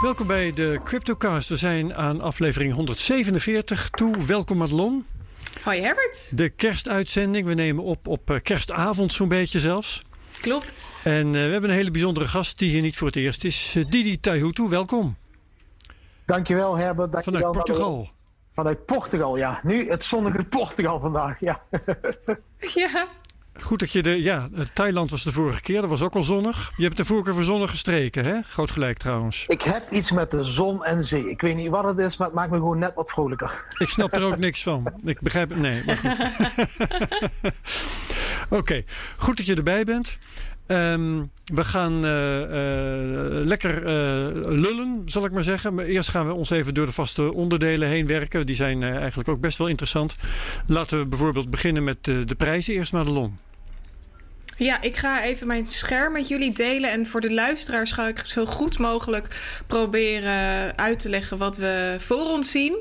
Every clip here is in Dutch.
Welkom bij de CryptoCast. We zijn aan aflevering 147 toe. Welkom Madelon. Hoi Herbert. De kerstuitzending. We nemen op op eh, kerstavond zo'n beetje zelfs. Klopt. En uh, we hebben een hele bijzondere gast die hier niet voor het eerst is. Uh, Didi Taihutu, welkom. Dankjewel Herbert. Dankjewel, Vanuit Portugal. Vanuit Portugal, ja. Nu het zonnige Portugal vandaag, ja. ja. Goed dat je de. Ja, Thailand was de vorige keer, dat was ook al zonnig. Je hebt de vorige keer voor zonnig gestreken, hè? Groot gelijk trouwens. Ik heb iets met de zon en zee. Ik weet niet wat het is, maar het maakt me gewoon net wat vrolijker. Ik snap er ook niks van. Ik begrijp het. Nee. Oké, okay. goed dat je erbij bent. Um, we gaan uh, uh, lekker uh, lullen, zal ik maar zeggen. Maar eerst gaan we ons even door de vaste onderdelen heen werken. Die zijn eigenlijk ook best wel interessant. Laten we bijvoorbeeld beginnen met de prijzen. Eerst Madelon. Ja, ik ga even mijn scherm met jullie delen. En voor de luisteraars ga ik zo goed mogelijk proberen uit te leggen wat we voor ons zien.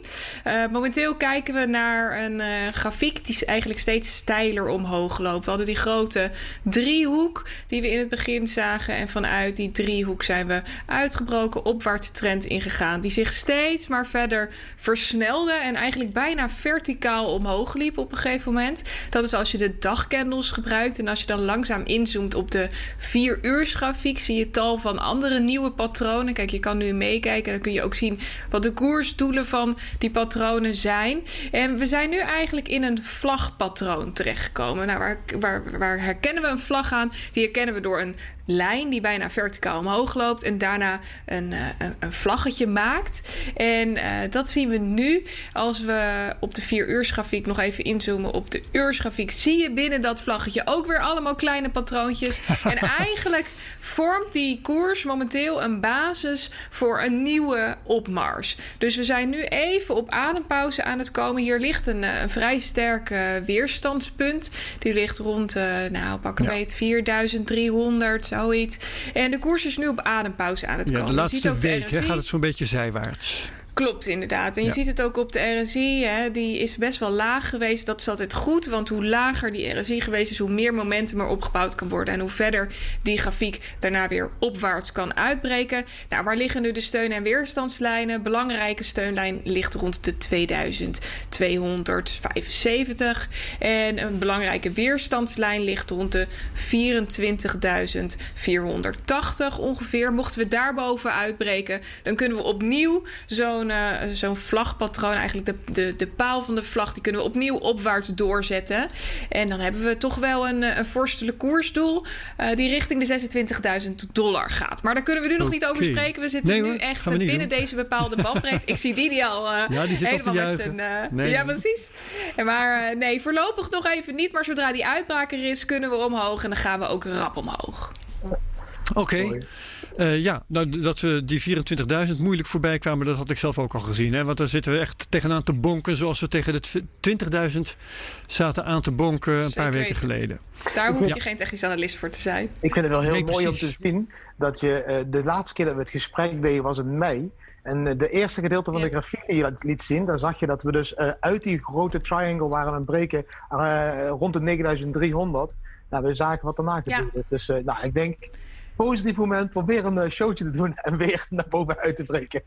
Uh, momenteel kijken we naar een uh, grafiek die eigenlijk steeds steiler omhoog loopt. We hadden die grote driehoek die we in het begin zagen. En vanuit die driehoek zijn we uitgebroken opwaartse trend ingegaan. Die zich steeds maar verder versnelde en eigenlijk bijna verticaal omhoog liep op een gegeven moment. Dat is als je de dagcandles gebruikt en als je dan langs inzoomt op de 4 uursgrafiek, zie je tal van andere nieuwe patronen. Kijk, je kan nu meekijken en dan kun je ook zien wat de koersdoelen van die patronen zijn. En we zijn nu eigenlijk in een vlagpatroon terechtgekomen. Nou, waar, waar herkennen we een vlag aan? Die herkennen we door een lijn die bijna verticaal omhoog loopt en daarna een, uh, een vlaggetje maakt. En uh, dat zien we nu als we op de 4 uursgrafiek nog even inzoomen op de uursgrafiek. Zie je binnen dat vlaggetje ook weer allemaal kleine patroontjes. en eigenlijk vormt die koers momenteel een basis voor een nieuwe opmars. Dus we zijn nu even op adempauze aan het komen. Hier ligt een, een vrij sterk weerstandspunt. Die ligt rond, uh, nou pak een ja. beet, 4300 zoiets. En de koers is nu op adempauze aan het ja, komen. De laatste week RSI... gaat het zo'n beetje zijwaarts. Klopt, inderdaad. En je Ja. ziet het ook op de RSI. Hè, die is best wel laag geweest. Dat is altijd goed. Want hoe lager die RSI geweest is, hoe meer momentum er opgebouwd kan worden. En hoe verder die grafiek daarna weer opwaarts kan uitbreken. Nou, waar liggen nu de steun- en weerstandslijnen? Belangrijke steunlijn ligt rond de 2275. En een belangrijke weerstandslijn ligt rond de 24.480 ongeveer. Mochten we daarboven uitbreken, dan kunnen we opnieuw zo'n uh, zo'n vlagpatroon, eigenlijk de, de, de paal van de vlag, die kunnen we opnieuw opwaarts doorzetten. En dan hebben we toch wel een, een vorstelijk koersdoel uh, die richting de 26.000 dollar gaat. Maar daar kunnen we nu nog niet over spreken. We zitten Nee, nu hoor. echt binnen doen. deze bepaalde bandbreedte. Ik zie Didi al uh, Ja, die zit helemaal met zijn... uh, Nee. Ja, precies. En maar uh, nee, voorlopig nog even niet. Maar zodra die uitbraak er is, kunnen we omhoog. En dan gaan we ook rap omhoog. Oké. Eh, ja, nou, dat we die 24.000 moeilijk voorbij kwamen, dat had ik zelf ook al gezien. Hè? Want daar zitten we echt tegenaan te bonken, zoals we tegen de 20.000 zaten aan te bonken een Zeker paar weken weten. geleden. Daar hoef je Ja. geen technisch analist voor te zijn. Ik vind het wel heel Nee, mooi om precies. te zien dat je eh, de laatste keer dat we het gesprek deden was in mei. En eh, de eerste gedeelte van de grafiek die je liet- zien, dan zag je dat we dus eh, uit die grote triangle waren aan het breken eh, rond de 9300. Nou, we zagen wat daarna Ja. gebeurde. Dus eh, nou, ik denk, positief moment, probeer een eh, showtje te doen en weer naar boven uit te breken.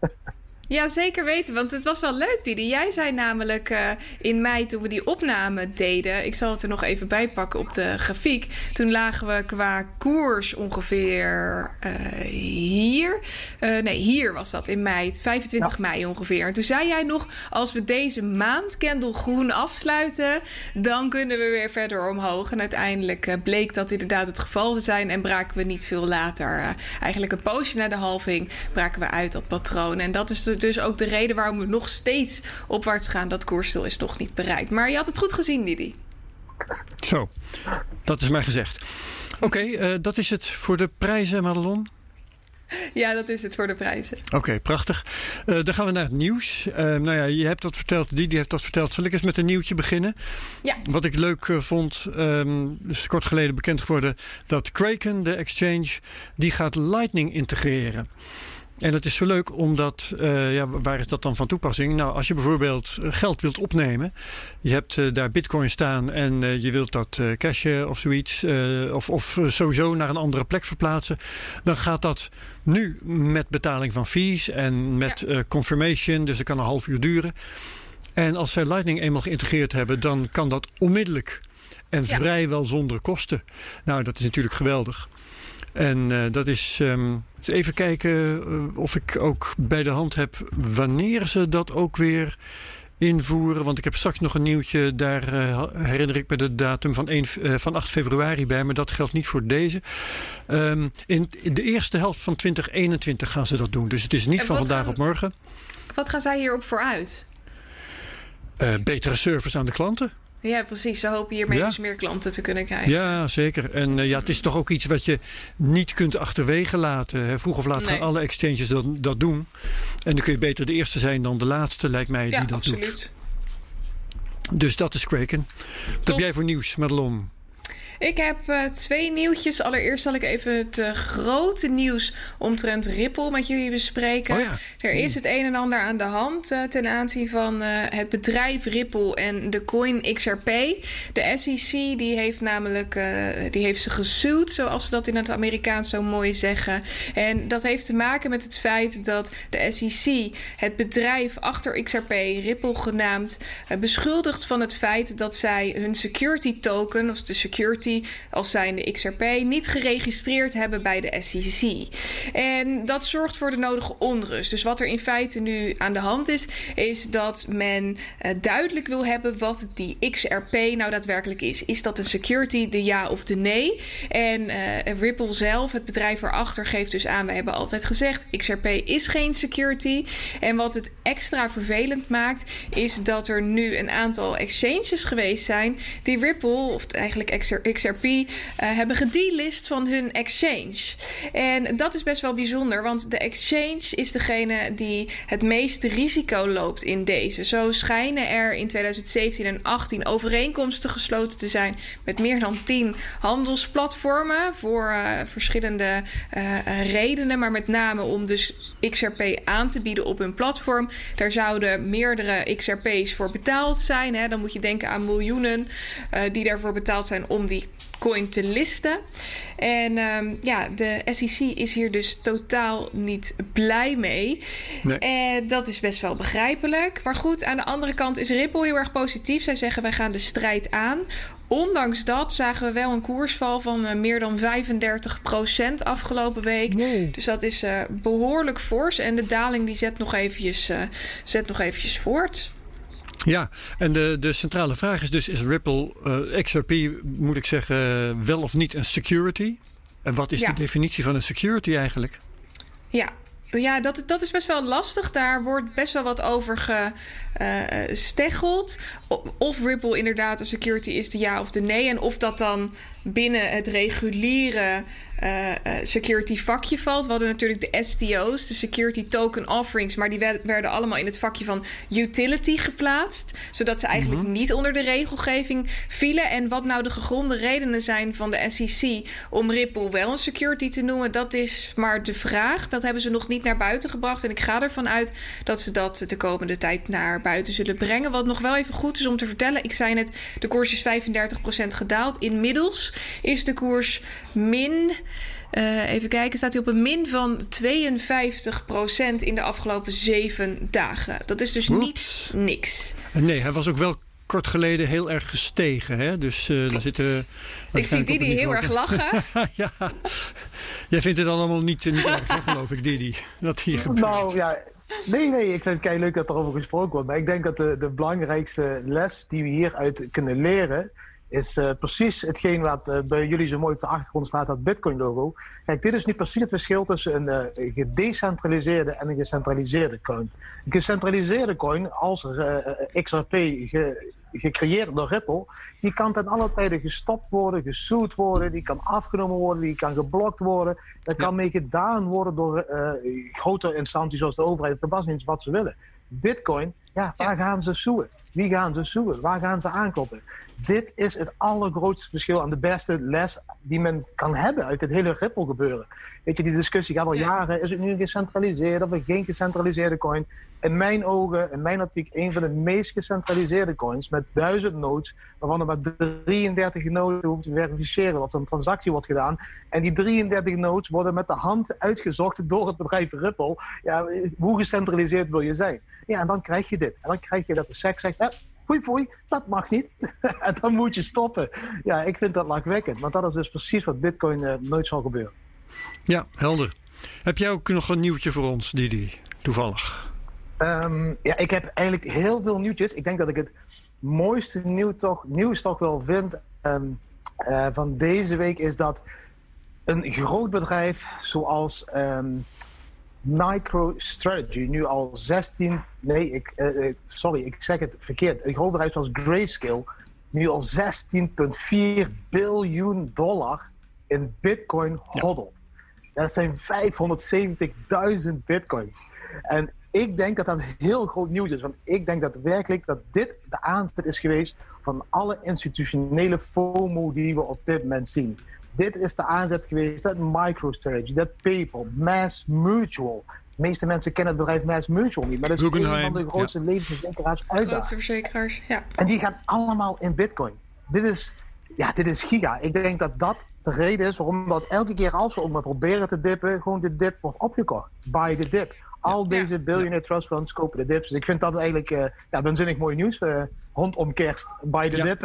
Ja, zeker weten. Want het was wel leuk, Didi. Jij zei namelijk eh, in mei toen we die opname deden... ik zal het er nog even bij pakken op de grafiek... toen lagen we qua koers ongeveer eh, hier. Eh, nee, hier was dat in mei, 25 mei ongeveer. En toen zei jij nog... als we deze maand Kendall groen afsluiten... dan kunnen we weer verder omhoog. En uiteindelijk bleek dat inderdaad het geval te zijn... en braken we niet veel later... eigenlijk een poosje na de halving braken we uit dat patroon. En dat is de- dus ook de reden waarom we nog steeds opwaarts gaan. Dat koersdoel is nog niet bereikt. Maar je had het goed gezien, Didi. Zo, dat is mij gezegd. Oké, eh, dat is het voor de prijzen, Madelon. Ja, dat is het voor de prijzen. Oké, prachtig. Eh, dan gaan we naar het nieuws. Eh, nou ja, je hebt dat verteld, die, die heeft dat verteld. Zal ik eens met een nieuwtje beginnen? Ja. Wat ik leuk vond, ehm is kort geleden bekend geworden dat Kraken, de exchange, die gaat Lightning integreren. En dat is zo leuk omdat, uh, ja, waar is dat dan van toepassing? Nou, als je bijvoorbeeld geld wilt opnemen, je hebt uh, daar bitcoin staan en uh, je wilt dat cashen of zoiets, of, of sowieso naar een andere plek verplaatsen, dan gaat dat nu met betaling van fees en met confirmation, dus dat kan een half uur duren. En als zij Lightning eenmaal geïntegreerd hebben, dan kan dat onmiddellijk en ja. vrijwel zonder kosten. Nou, dat is natuurlijk geweldig. En uh, dat is. Um, even kijken uh, of ik ook bij de hand heb wanneer ze dat ook weer invoeren. Want ik heb straks nog een nieuwtje. Daar uh, herinner ik me de datum van, 1, van 8 februari bij. Maar dat geldt niet voor deze. Um, in, in, de eerste helft van 2021 gaan ze dat doen. Dus het is niet van vandaag gaan, op morgen. Wat gaan zij hierop vooruit? betere service aan de klanten. Ja, precies. Ze hopen hiermee ja. dus meer klanten te kunnen krijgen. Ja, zeker. En uh, ja, het is toch ook iets wat je niet kunt achterwege laten. Hè. Vroeg of laat nee. gaan alle exchanges dat, dat doen. En dan kun je beter de eerste zijn dan de laatste, lijkt mij, ja, die dat absoluut. doet. Dus dat is Kraken. Wat heb jij voor nieuws, Madelon? Ik heb uh, twee nieuwtjes. Allereerst zal ik even het uh, grote nieuws omtrent Ripple met jullie bespreken. Oh ja. Er is het een en ander aan de hand uh, ten aanzien van het bedrijf Ripple en de coin XRP. De SEC die heeft namelijk die heeft ze gesuwd, zoals ze dat in het Amerikaans zo mooi zeggen. En dat heeft te maken met het feit dat de SEC het bedrijf achter XRP, Ripple genaamd, beschuldigt van het feit dat zij hun security token, of de security als zijnde XRP niet geregistreerd hebben bij de SEC. En dat zorgt voor de nodige onrust. Dus wat er in feite nu aan de hand is, is dat men uh, duidelijk wil hebben wat die XRP nou daadwerkelijk is. Is dat een security, de ja of de nee? En uh, Ripple zelf, het bedrijf erachter, geeft dus aan: we hebben altijd gezegd: XRP is geen security. En wat het extra vervelend maakt, is dat er nu een aantal exchanges geweest zijn die Ripple, of eigenlijk XRP uh, hebben gedelist van hun exchange. En dat is best wel bijzonder, want de exchange is degene die het meeste risico loopt in deze. Zo schijnen er in 2017 en 2018 overeenkomsten gesloten te zijn met meer dan 10 handelsplatformen voor uh, verschillende uh, redenen, maar met name om dus XRP aan te bieden op hun platform. Daar zouden meerdere XRP's voor betaald zijn. Hè. Dan moet je denken aan miljoenen die daarvoor betaald zijn om die coin te listen. En um, ja, de SEC is hier dus totaal niet blij mee. Nee. En dat is best wel begrijpelijk. Maar goed, aan de andere kant is Ripple heel erg positief. Zij zeggen wij gaan de strijd aan. Ondanks dat zagen we wel een koersval van uh, meer dan 35% afgelopen week. Nee. Dus dat is uh, behoorlijk fors. En de daling die zet nog eventjes, uh, zet nog eventjes voort. Ja, en de, de centrale vraag is dus: is Ripple uh, XRP, moet ik zeggen, wel of niet een security? En wat is Ja. de definitie van een security eigenlijk? Ja, ja dat, dat is best wel lastig. Daar wordt best wel wat over gesteggeld. of Ripple inderdaad een security is, de ja of de nee. En of dat dan binnen het reguliere uh, uh, security vakje valt. We hadden natuurlijk de STO's, de Security Token Offerings, maar die werd, werden allemaal in het vakje van utility geplaatst, zodat ze eigenlijk Mhm. niet onder de regelgeving vielen. En wat nou de gegronde redenen zijn van de SEC om Ripple wel een security te noemen, dat is maar de vraag. Dat hebben ze nog niet naar buiten gebracht. En ik ga ervan uit dat ze dat de komende tijd naar buiten zullen brengen. Wat nog wel even goed is om te vertellen, ik zei net, de koers is 35% gedaald. Inmiddels is de koers min. Uh, even kijken, staat hij op een min van 52% in de afgelopen zeven dagen. Dat is dus Oeps. niet niks. En nee, hij was ook wel kort geleden heel erg gestegen. Hè? Dus uh, daar zitten. Ik zie Didi heel erg lachen. ja. Jij vindt het allemaal niet, niet erg, hè, geloof ik, Didi. Dat hier gebeurt. Nou ja, nee, nee, ik vind het kei leuk dat er over gesproken wordt. Maar ik denk dat de, de belangrijkste les die we hieruit kunnen leren. Is uh, precies hetgeen wat uh, bij jullie zo mooi op de achtergrond staat, dat Bitcoin-logo. Kijk, dit is nu precies het verschil tussen een uh, gedecentraliseerde en een gecentraliseerde coin. Een gecentraliseerde coin, als XRP ge, gecreëerd door Ripple, die kan ten alle tijde gestopt worden, gesuwd worden, die kan afgenomen worden, die kan geblokt worden. Dat kan mee gedaan worden door grote instanties zoals de overheid of de Belastingdienst, wat ze willen. Bitcoin, ja, waar gaan ze suwen? Wie gaan ze zoeken? Waar gaan ze aankloppen? Dit is het allergrootste verschil aan de beste les die men kan hebben uit dit hele Ripple gebeuren. Weet je, die discussie gaat al jaren. Is het nu een gecentraliseerde of geen gecentraliseerde coin? In mijn ogen, in mijn optiek, een van de meest gecentraliseerde coins met duizend nodes, waarvan er maar 33 nodes hoeven te verifiëren dat er een transactie wordt gedaan. En die 33 nodes worden met de hand uitgezocht door het bedrijf Ripple. Ja, hoe gecentraliseerd wil je zijn? Ja, en dan krijg je dit. En dan krijg je dat de SEC zegt, eh, foei foei, dat mag niet. en dan moet je stoppen. Ja, ik vind dat lachwekkend. Want dat is dus precies wat Bitcoin uh, nooit zal gebeuren. Ja, helder. Heb jij ook nog een nieuwtje voor ons, Didi? Toevallig. Um, ja, ik heb eigenlijk heel veel nieuwtjes. Ik denk dat ik het mooiste nieuw toch, nieuws toch wel vind um, uh, van deze week is dat een groot bedrijf zoals um, MicroStrategy nu al 16, nee, ik, uh, sorry, ik zeg het verkeerd. Een groot bedrijf zoals Grayscale nu al 16,4 biljoen dollar in Bitcoin hodelt. Ja. Dat zijn 570.000 Bitcoins. En ik denk dat dat heel groot nieuws is. Want ik denk dat werkelijk dat dit de aanzet is geweest van alle institutionele FOMO die we op dit moment zien. Dit is de aanzet geweest dat MicroStrategy, dat PayPal, Mass Mutual. De meeste mensen kennen het bedrijf Mass Mutual niet, maar dat is een van de grootste ja. levensverzekeraars uit. Grootste verzekeraars, ja. En die gaan allemaal in Bitcoin. Dit is, ja, dit is giga. Ik denk dat dat de reden is waarom dat elke keer als we ook maar proberen te dippen, gewoon de dip wordt opgekocht. Buy the dip. Al deze billionaire trust funds kopen de dips. Dus ik vind dat eigenlijk uh, ja, waanzinnig mooi nieuws. Uh, rondom kerst bij de dip.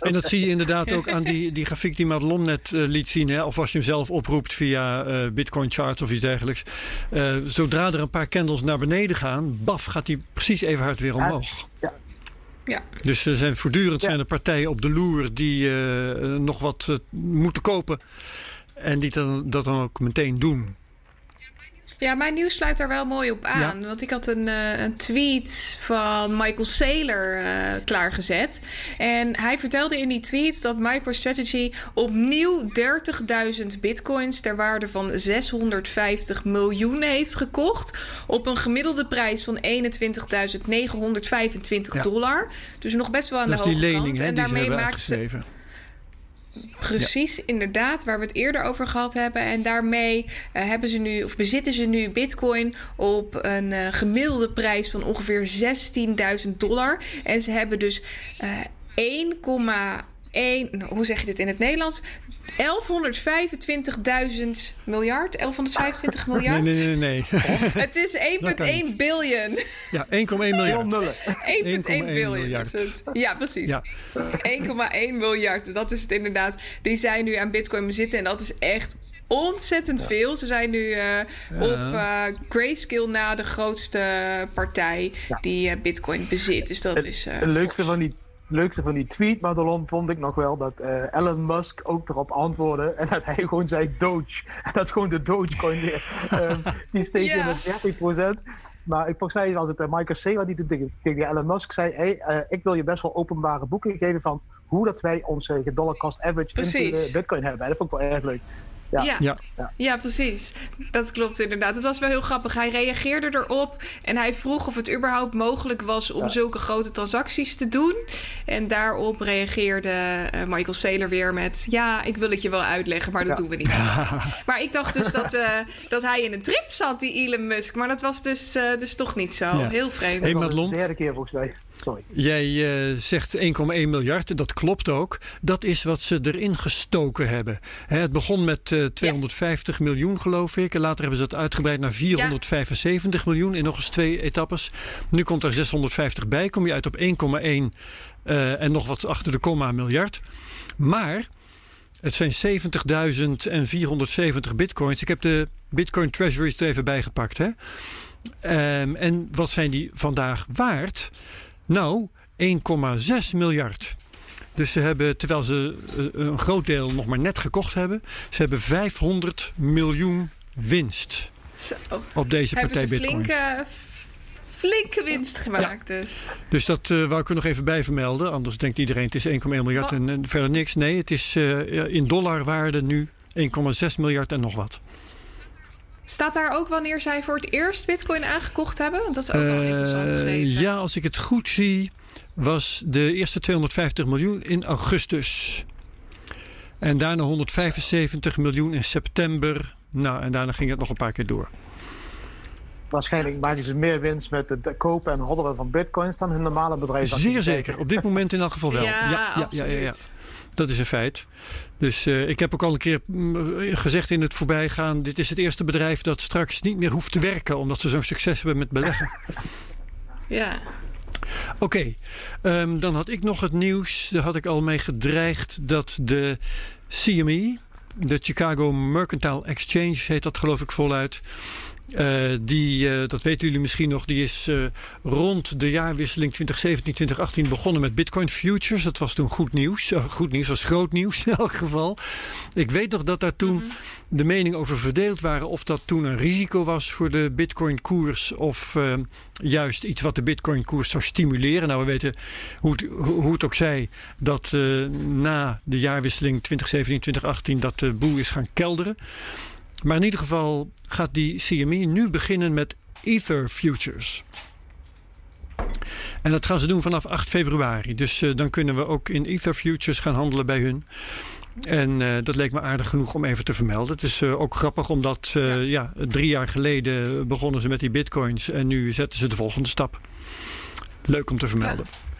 en dat zie je inderdaad ook aan die, die grafiek die Madelon net uh, liet zien. Hè? Of als je hem zelf oproept via Bitcoin Charts of iets dergelijks. zodra er een paar candles naar beneden gaan, baf, gaat die precies even hard weer omhoog. Ja. Ja. Dus er zijn voortdurend zijn er partijen op de loer die nog wat moeten kopen. En die dan, dat dan ook meteen doen. Ja, mijn nieuws sluit daar wel mooi op aan. Ja. Want ik had een, uh, een, tweet van Michael Saylor uh, klaargezet. En hij vertelde in die tweet dat MicroStrategy opnieuw 30.000 bitcoins ter waarde van 650 miljoen heeft gekocht. Op een gemiddelde prijs van 21.925 ja. dollar. Dus nog best wel aan dat de hoge lening, kant. Hè, en daarmee maakt ze. Precies, ja. inderdaad, waar we het eerder over gehad hebben. En daarmee uh, hebben ze nu, of bezitten ze nu Bitcoin op een uh, gemiddelde prijs van ongeveer 16.000 dollar. En ze hebben dus uh, 1,1, hoe zeg je dit in het Nederlands? 1125.000 miljard? 1125 miljard? Nee, nee, nee. nee. het is 1,1 biljoen. Ja, 1,1 miljard. 1,1 biljoen. Ja, precies. Ja. 1,1 miljard, dat is het inderdaad. Die zijn nu aan Bitcoin bezitten en dat is echt ontzettend ja. veel. Ze zijn nu uh, ja. op uh, Grayscale na de grootste partij ja. die uh, Bitcoin bezit. Dus dat het, is. het leukste van die leukste van die tweet, Madelon, vond ik nog wel dat uh, Elon Musk ook erop antwoordde. En dat hij gewoon zei Doge. En dat gewoon de Dogecoin weer. um, die steeg yeah. met 30%. Maar volgens mij was het uh, Michael Saylor die tegen, tegen Elon Musk zei: hey, uh, ik wil je best wel openbare boeken geven van hoe dat wij onze dollar cost average in de Bitcoin hebben. En dat vond ik wel erg leuk. Ja. Ja. Ja. precies. Dat klopt inderdaad. Het was wel heel grappig. Hij reageerde erop en hij vroeg of het überhaupt mogelijk was om zulke grote transacties te doen. En daarop reageerde uh, Michael Saylor weer met: Ja, ik wil het je wel uitleggen, maar dat doen we niet. maar ik dacht dus dat, uh, dat hij in een trip zat, die Elon Musk. Maar dat was dus, uh, dus toch niet zo. Heel vreemd. Hey, dat was de derde keer volgens mij. Sorry. Jij uh, zegt 1,1 miljard, en dat klopt ook. Dat is wat ze erin gestoken hebben. Hè, het begon met uh, 250 ja. miljoen, geloof ik. En later hebben ze dat uitgebreid naar 475 ja. miljoen in nog eens twee etappes. Nu komt er 650 bij. Kom je uit op 1,1 uh, en nog wat achter de komma miljard. Maar het zijn 70.000 en 470 bitcoins. Ik heb de Bitcoin Treasuries er even bijgepakt. Hè? Um, en wat zijn die vandaag waard? Nou, 1,6 miljard. Dus ze hebben, terwijl ze een groot deel nog maar net gekocht hebben, ze hebben 500 miljoen winst Zo. op deze hebben partij ze Bitcoin. Flinke, flinke winst gemaakt ja. dus. Dus dat uh, wou ik er nog even bij vermelden. Anders denkt iedereen het is 1,1 miljard en, en, verder niks. Nee, het is uh, in dollarwaarde nu 1,6 miljard en nog wat. Staat daar ook wanneer zij voor het eerst Bitcoin aangekocht hebben? Want dat is ook wel uh, interessant gegeven. Ja, als ik het goed zie. was de eerste 250 miljoen in augustus. En daarna 175 miljoen in september. Nou, en daarna ging het nog een paar keer door. Waarschijnlijk maken ze meer winst met het kopen en hoddelen van bitcoins dan hun normale bedrijf. Zeer zeker. Op dit moment in elk geval wel. Ja, ja, ja, ja, ja, Dat is een feit. Dus uh, ik heb ook al een keer mm, gezegd in het voorbijgaan: dit is het eerste bedrijf dat straks niet meer hoeft te werken, omdat ze zo'n succes hebben met beleggen. ja. Oké, okay, um, dan had ik nog het nieuws. Daar had ik al mee gedreigd dat de CME, de Chicago Mercantile Exchange, heet dat geloof ik voluit. Uh, die, uh, dat weten jullie misschien nog, die is uh, rond de jaarwisseling 2017-2018 begonnen met Bitcoin Futures. Dat was toen goed nieuws. goed nieuws was groot nieuws in elk geval. Ik weet toch dat daar toen mm -hmm. de meningen over verdeeld waren of dat toen een risico was voor de Bitcoin-koers of juist iets wat de Bitcoin-koers zou stimuleren. Nou, we weten hoe het, hoe het ook zij dat na de jaarwisseling 2017-2018 dat de boel is gaan kelderen. Maar in ieder geval gaat die CME nu beginnen met Ether Futures. En dat gaan ze doen vanaf 8 februari. Dus uh, dan kunnen we ook in Ether Futures gaan handelen bij hun. En uh, dat leek me aardig genoeg om even te vermelden. Het is uh, ook grappig omdat ja. ja. drie jaar geleden begonnen ze met die bitcoins. En nu zetten ze de volgende stap. Leuk om te vermelden. Ja.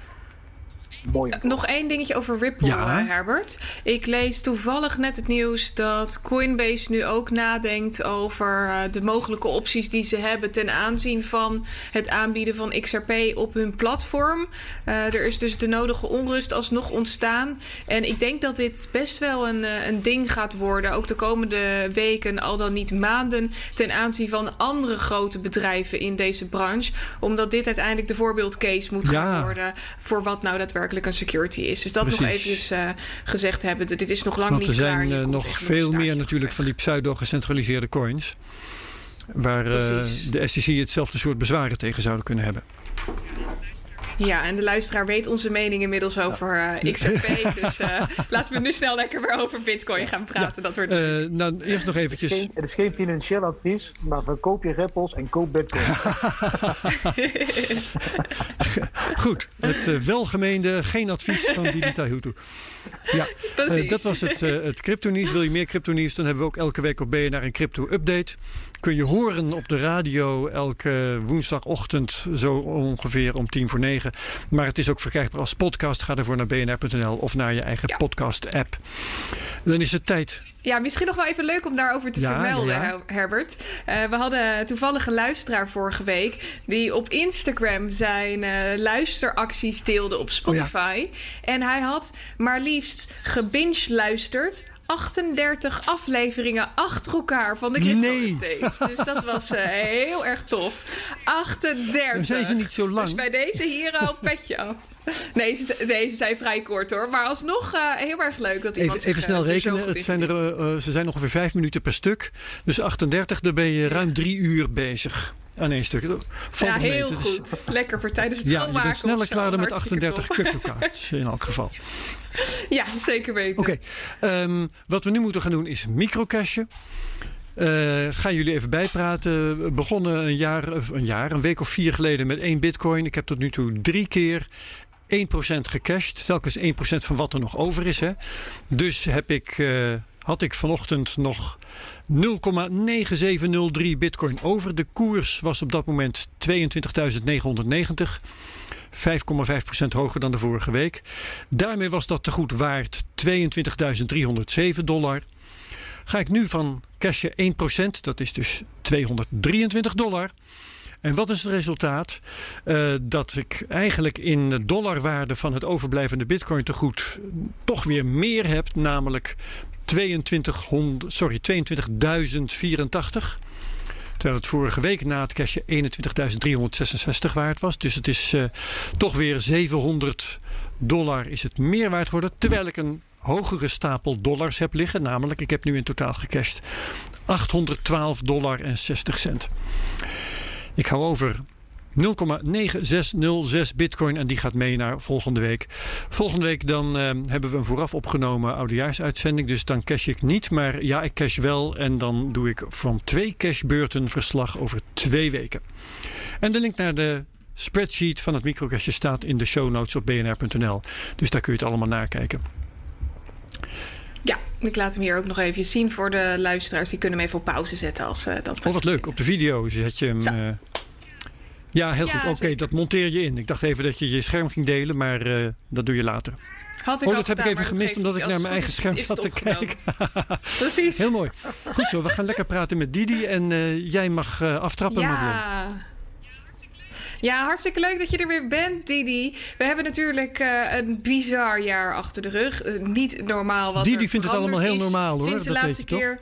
Mooi Nog één dingetje over Ripple, ja. uh, Herbert. Ik lees toevallig net het nieuws dat Coinbase nu ook nadenkt over uh, de mogelijke opties die ze hebben ten aanzien van het aanbieden van XRP op hun platform. Uh, er is dus de nodige onrust alsnog ontstaan. En ik denk dat dit best wel een, een ding gaat worden, ook de komende weken, al dan niet maanden, ten aanzien van andere grote bedrijven in deze branche. Omdat dit uiteindelijk de voorbeeldcase moet gaan ja. worden voor wat nou daadwerkelijk een security is. Dus dat Precies. nog even uh, gezegd hebben. Dit is nog lang Want niet er zijn klaar. uh, nog veel meer natuurlijk van die pseudo-gecentraliseerde coins. Waar uh, de SEC hetzelfde soort bezwaren tegen zouden kunnen hebben. Ja, en de luisteraar weet onze mening inmiddels over uh, XRP. dus uh, laten we nu snel lekker weer over Bitcoin gaan praten. Ja. Dat wordt uh, nou, eerst nog eventjes. Het is, geen, het is geen financieel advies, maar verkoop je ripples en koop Bitcoin. Goed, het welgemeende, geen advies van Didita Hutu. Ja, dat was het, het crypto-nieuws. Wil je meer crypto-nieuws, dan hebben we ook elke week op BNR een crypto-update. Kun je horen op de radio elke woensdagochtend zo ongeveer om tien voor negen. Maar het is ook verkrijgbaar als podcast. Ga ervoor naar bnr.nl of naar je eigen ja. podcast-app. Dan is het tijd. Ja, misschien nog wel even leuk om daarover te ja, vermelden, ja. Herbert. Uh, we hadden toevallig een luisteraar vorige week... die op Instagram zijn uh, luisteracties deelde op Spotify. Oh, en hij had maar liefst gebinge-luisterd 38 afleveringen achter elkaar van de Crypto nee. Dus dat was uh, heel erg tof. 38. Dan zijn ze niet zo lang. Dus bij deze hier al petje af. Nee, ze, deze zijn vrij kort hoor. Maar alsnog uh, heel erg leuk dat iemand Even, even zich, snel uh, rekenen. Het zijn er, ze zijn ongeveer 5 minuten per stuk. Dus 38, daar ben je ruim 3 uur bezig. Aan één stuk. Valt ja, heel mee. goed. Dus, Lekker voor tijdens het ja, schoonmaken. Bent sneller klaar dan met Hartstikke 38 cryptocards in elk geval. Ja, zeker weten. Oké, okay. um, wat we nu moeten gaan doen is microcashen. Uh, gaan jullie even bijpraten. We begonnen een jaar, een jaar, een week of vier geleden met één bitcoin. Ik heb tot nu toe drie keer 1% gecashed. Telkens 1% van wat er nog over is. Hè. Dus heb ik, uh, had ik vanochtend nog 0,9703 bitcoin over. De koers was op dat moment 22.990. 5,5% hoger dan de vorige week. Daarmee was dat te goed waard 22.307 dollar. Ga ik nu van cashen 1%, dat is dus 223 dollar. En wat is het resultaat? Uh, dat ik eigenlijk in de dollarwaarde van het overblijvende bitcoin te goed toch weer meer heb, namelijk 2200, sorry, 22.084. Terwijl het vorige week na het cashje 21.366 waard was. Dus het is uh, toch weer 700 dollar is het meer waard geworden. Terwijl ik een hogere stapel dollars heb liggen. Namelijk, ik heb nu in totaal gecashed 812 dollar en 60 cent. Ik hou over 0,9606 bitcoin en die gaat mee naar volgende week. Volgende week dan uh, hebben we een vooraf opgenomen oudejaarsuitzending. Dus dan cash ik niet, maar ja, ik cash wel. En dan doe ik van twee cashbeurten verslag over twee weken. En de link naar de spreadsheet van het microcastje staat in de show notes op bnr.nl. Dus daar kun je het allemaal nakijken. Ja, ik laat hem hier ook nog even zien voor de luisteraars. Die kunnen hem even op pauze zetten als uh, dat. Oh, wat leuk. Op de video zet je hem. Ja, heel goed. Oké, dat monteer je in. Ik dacht even dat je je scherm ging delen, maar uh, dat doe je later. Had ik oh, dat heb ik even gemist omdat ik naar mijn eigen scherm zat te kijken. Precies. Heel mooi. Goed zo, we gaan lekker praten met Didi en jij mag aftrappen. Ja. Madeleine. Ja, hartstikke leuk dat je er weer bent, Didi. We hebben natuurlijk uh, een bizar jaar achter de rug. Niet normaal wat Didi vindt het allemaal heel normaal hoor. Sinds de dat laatste keer.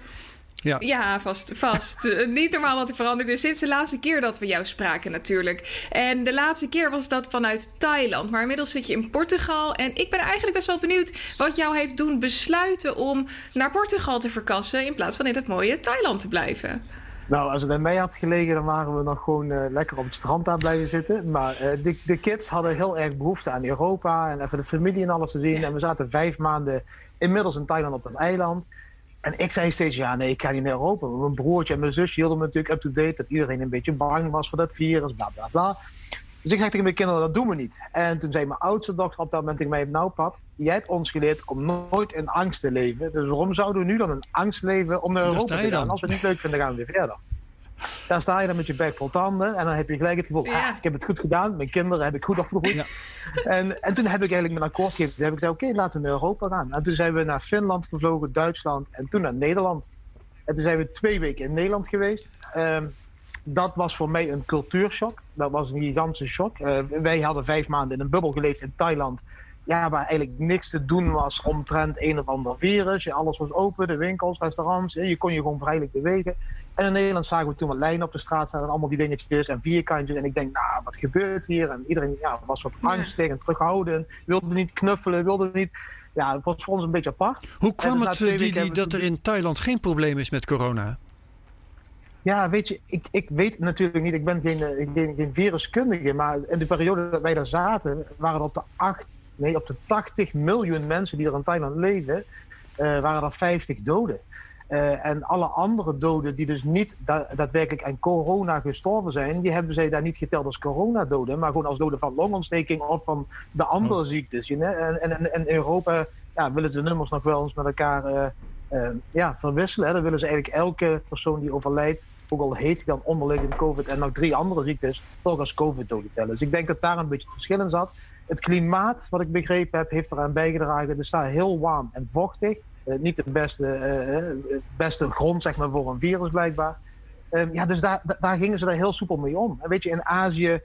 Ja, ja vast. vast. uh, niet normaal wat er veranderd is. Sinds de laatste keer dat we jou spraken, natuurlijk. En de laatste keer was dat vanuit Thailand. Maar inmiddels zit je in Portugal. En ik ben eigenlijk best wel benieuwd wat jou heeft doen besluiten om naar Portugal te verkassen. in plaats van in het mooie Thailand te blijven. Nou, als het aan mij had gelegen, dan waren we nog gewoon uh, lekker op het strand daar blijven zitten. Maar uh, de, de, kids hadden heel erg behoefte aan Europa en even de familie en alles te zien. Ja. En we zaten vijf maanden inmiddels in Thailand op het eiland. En ik zei steeds, ja nee, ik ga niet naar Europa. Mijn broertje en mijn zusje hielden me natuurlijk up-to-date... dat iedereen een beetje bang was voor dat virus, bla bla bla. Dus ik zei tegen mijn kinderen, dat doen we niet. En toen zei mijn oudste dochter op dat moment tegen mij... nou pap, jij hebt ons geleerd om nooit in angst te leven. Dus waarom zouden we nu dan in angst leven om naar Europa te gaan? Als we het niet leuk vinden, gaan we weer verder. Daar sta je dan met je bek vol tanden en dan heb je gelijk het gevoel, ja. ah, ik heb het goed gedaan, mijn kinderen heb ik goed opgevoed. Ja. En, en toen heb ik eigenlijk mijn akkoord gegeven. Toen heb ik gezegd, oké, okay, laten we naar Europa gaan. En toen zijn we naar Finland gevlogen, Duitsland en toen naar Nederland. En toen zijn we twee weken in Nederland geweest. Um, dat was voor mij een cultuurshock. Dat was een gigantische shock. Uh, wij hadden vijf maanden in een bubbel geleefd in Thailand ja, waar eigenlijk niks te doen was omtrent een of ander virus. Alles was open, de winkels, restaurants. Je kon je gewoon vrijelijk bewegen. En in Nederland zagen we toen wat lijnen op de straat staan en allemaal die dingetjes en vierkantjes. En ik denk, nou, wat gebeurt hier? En iedereen ja, was wat angstig en terughoudend. Wilde niet knuffelen, wilde niet... Ja, het was voor ons een beetje apart. Hoe kwam dus het, die, die, dat er in Thailand geen probleem is met corona? Ja, weet je, ik, ik weet natuurlijk niet, ik ben geen, geen, geen viruskundige, maar in de periode dat wij daar zaten, waren er op de acht nee, op de 80 miljoen mensen die er in Thailand leven, uh, waren er 50 doden. Uh, en alle andere doden die dus niet da daadwerkelijk aan corona gestorven zijn, die hebben zij daar niet geteld als coronadoden, maar gewoon als doden van longontsteking of van de andere oh. ziektes. You know? en, en, en in Europa ja, willen de nummers nog wel eens met elkaar uh, uh, ja, verwisselen. Hè? Dan willen ze eigenlijk elke persoon die overlijdt, ook al heeft hij dan onderliggend COVID en nog drie andere ziektes, toch als COVID-doden tellen. Dus ik denk dat daar een beetje het verschil in zat. Het klimaat, wat ik begrepen heb, heeft eraan bijgedragen. Het is daar heel warm en vochtig. Uh, niet de beste, uh, beste grond zeg maar, voor een virus blijkbaar. Um, ja, dus daar, daar gingen ze daar heel soepel mee om. En weet je, in Azië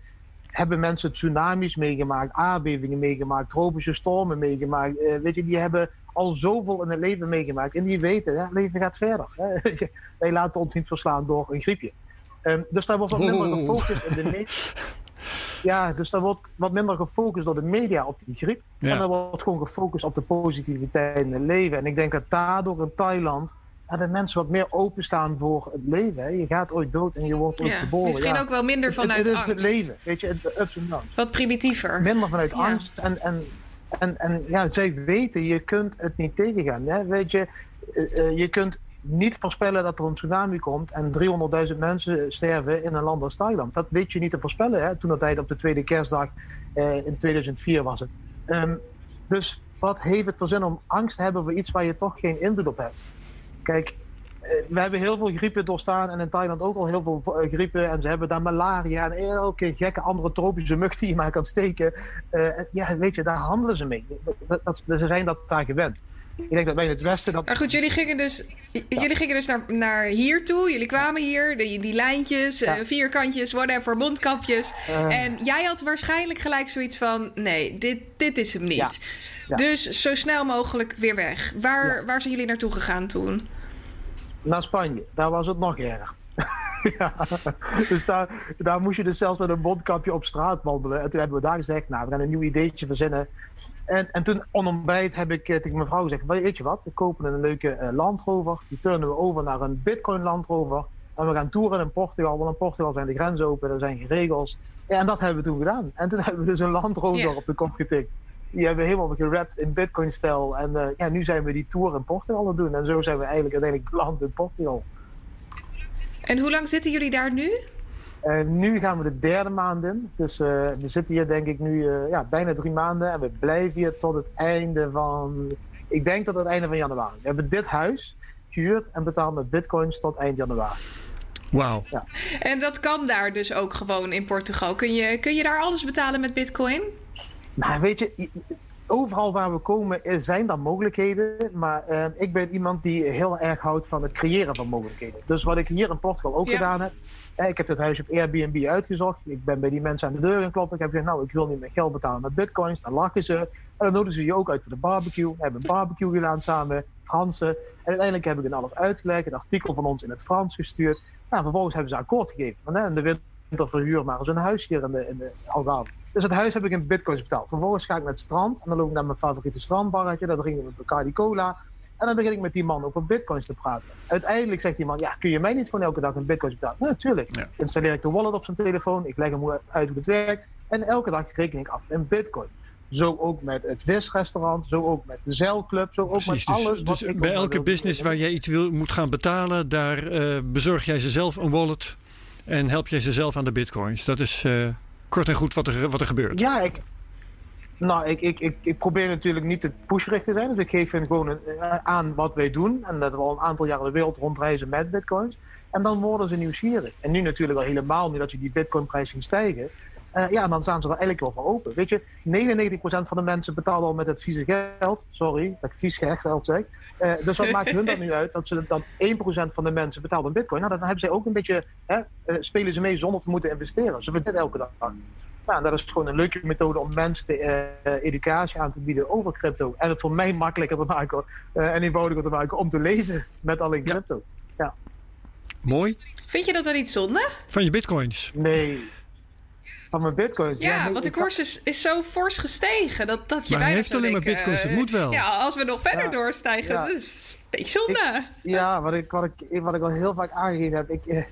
hebben mensen tsunamis meegemaakt, aardbevingen meegemaakt, tropische stormen meegemaakt. Uh, weet je, die hebben al zoveel in het leven meegemaakt. En die weten, ja, het leven gaat verder. Hè. Wij laten ons niet verslaan door een griepje. Um, dus daar wordt wat minder gefocust in de ja, dus daar wordt wat minder gefocust door de media op die griep. En dan wordt gewoon gefocust op de positiviteit in het leven. En ik denk dat daardoor in Thailand ja, de mensen wat meer openstaan voor het leven. Hè. Je gaat ooit dood en je wordt ooit geboren. Misschien ja. ook wel minder vanuit het, het is het leven, weet je, de ups en downs. Wat primitiever. Minder vanuit angst. En, en, en, en ja, zij weten, je kunt het niet tegengaan. Hè. Weet je, uh, je kunt niet voorspellen dat er een tsunami komt en 300.000 mensen sterven in een land als Thailand. Dat weet je niet te voorspellen. Hè? Toen dat tijd op de tweede kerstdag eh, in 2004 was het. Um, dus wat heeft het voor zin om angst te hebben voor iets waar je toch geen invloed op hebt? Kijk, uh, we hebben heel veel griepen doorstaan en in Thailand ook al heel veel uh, griepen. En ze hebben daar malaria en elke gekke andere tropische mug die je maar kan steken. Uh, ja, weet je, daar handelen ze mee. Dat, dat, ze zijn dat daar gewend. Ik denk dat wij in het Westen... Dat... Maar goed, jullie gingen dus, jullie gingen dus naar, naar hier toe. Jullie kwamen hier, die, die lijntjes, ja. uh, vierkantjes, whatever, mondkapjes. Uh. En jij had waarschijnlijk gelijk zoiets van... nee, dit, dit is hem niet. Ja. Dus zo snel mogelijk weer weg. Waar, waar zijn jullie naartoe gegaan toen? Naar Spanje. Daar was het nog erger. ja, dus daar, daar moest je dus zelfs met een mondkapje op straat wandelen. En toen hebben we daar gezegd, nou, we gaan een nieuw ideetje verzinnen. En, en toen onontbijt heb ik tegen mijn vrouw gezegd, weet je wat, we kopen een leuke uh, Land Rover. Die turnen we over naar een Bitcoin Land Rover. En we gaan toeren in Portugal, want in Portugal zijn de grenzen open, er zijn geen regels. Ja, en dat hebben we toen gedaan. En toen hebben we dus een Land Rover yeah. op de kop getikt. Die hebben we helemaal gerapt in Bitcoin-stijl. En uh, ja, nu zijn we die tour in Portugal aan het doen. En zo zijn we eigenlijk uiteindelijk beland in Portugal. En hoe lang zitten jullie daar nu? nu gaan we de derde maand in. Dus we zitten hier denk ik nu ja, bijna drie maanden. En we blijven hier tot het einde van... Ik denk tot het einde van januari. We hebben dit huis gehuurd en betaald met bitcoins tot eind januari. Wauw. Ja. En dat kan daar dus ook gewoon in Portugal. Kun je, kun je daar alles betalen met bitcoin? Nou, weet je, overal waar we komen zijn er mogelijkheden. Maar uh, ik ben iemand die heel erg houdt van het creëren van mogelijkheden. Dus wat ik hier in Portugal ook gedaan heb. ik heb het huis op Airbnb uitgezocht. Ik ben bij die mensen aan de deur gaan kloppen. Ik heb gezegd, nou, ik wil niet meer geld betalen met bitcoins. Dan lachen ze. En dan nodigen ze je ook uit voor de barbecue. We hebben een barbecue gedaan samen, Fransen. En uiteindelijk heb ik een alles uitgelegd. Een artikel van ons in het Frans gestuurd. Nou, vervolgens hebben ze akkoord gegeven. In de winter verhuur maar eens een huis hier in de, in de Algarve. Dus het huis heb ik in bitcoins betaald. Vervolgens ga ik naar het strand en dan loop ik naar mijn favoriete strandbarretje. Daar drinken we Bacardi Cola. En dan begin ik met die man over bitcoins te praten. Uiteindelijk zegt die man, ja, kun je mij niet gewoon elke dag een bitcoins betalen? Nou, natuurlijk. Ja. Installeer ik de wallet op zijn telefoon. Ik leg hem uit hoe het werkt. En elke dag reken ik af in bitcoin. Zo ook met het visrestaurant, zo ook met de zeilclub, zo ook met dus- alles. Dus, bij elke business waar jij iets wil, moet gaan betalen, daar uh, bezorg jij ze zelf een wallet en help jij ze zelf aan de bitcoins. Dat is uh, kort en goed wat er, wat er gebeurt. Ja, ik, nou, ik, ik, ik, probeer natuurlijk niet te pushgericht te zijn. Dus ik geef hen gewoon een, uh, aan wat wij doen. En dat we al een aantal jaren de wereld rondreizen met bitcoins. En dan worden ze nieuwsgierig. En nu natuurlijk al helemaal, nu dat je die bitcoinprijs zien stijgen. Uh, ja, dan staan ze er eigenlijk wel voor open. Weet je, 99% van de mensen betalen al met het vieze geld. Sorry dat ik vies geld zeg. Uh, dus wat maakt hun dan nu uit dat ze dan 1% van de mensen betaalt in bitcoin? Nou, dan hebben zij ook een beetje, hè, uh, spelen ze mee zonder te moeten investeren. Ze verdienen elke dag. Nou, dat is gewoon een leuke methode om mensen te, educatie aan te bieden over crypto. En het voor mij makkelijker te maken en eenvoudiger te maken om te leven met alleen crypto. Ja. ja. Mooi. Vind je dat dan niet zonde? Van je bitcoins? Nee, van mijn bitcoins. Ja, want de koers is, is zo fors gestegen. Dat, dat je maar hij heeft alleen maar bitcoins, het moet wel. Ja, als we nog verder doorstijgen, ja. het is een beetje zonde. ja, wat ik, wat, ik, wat ik al heel vaak aangegeven heb. Ik, eh,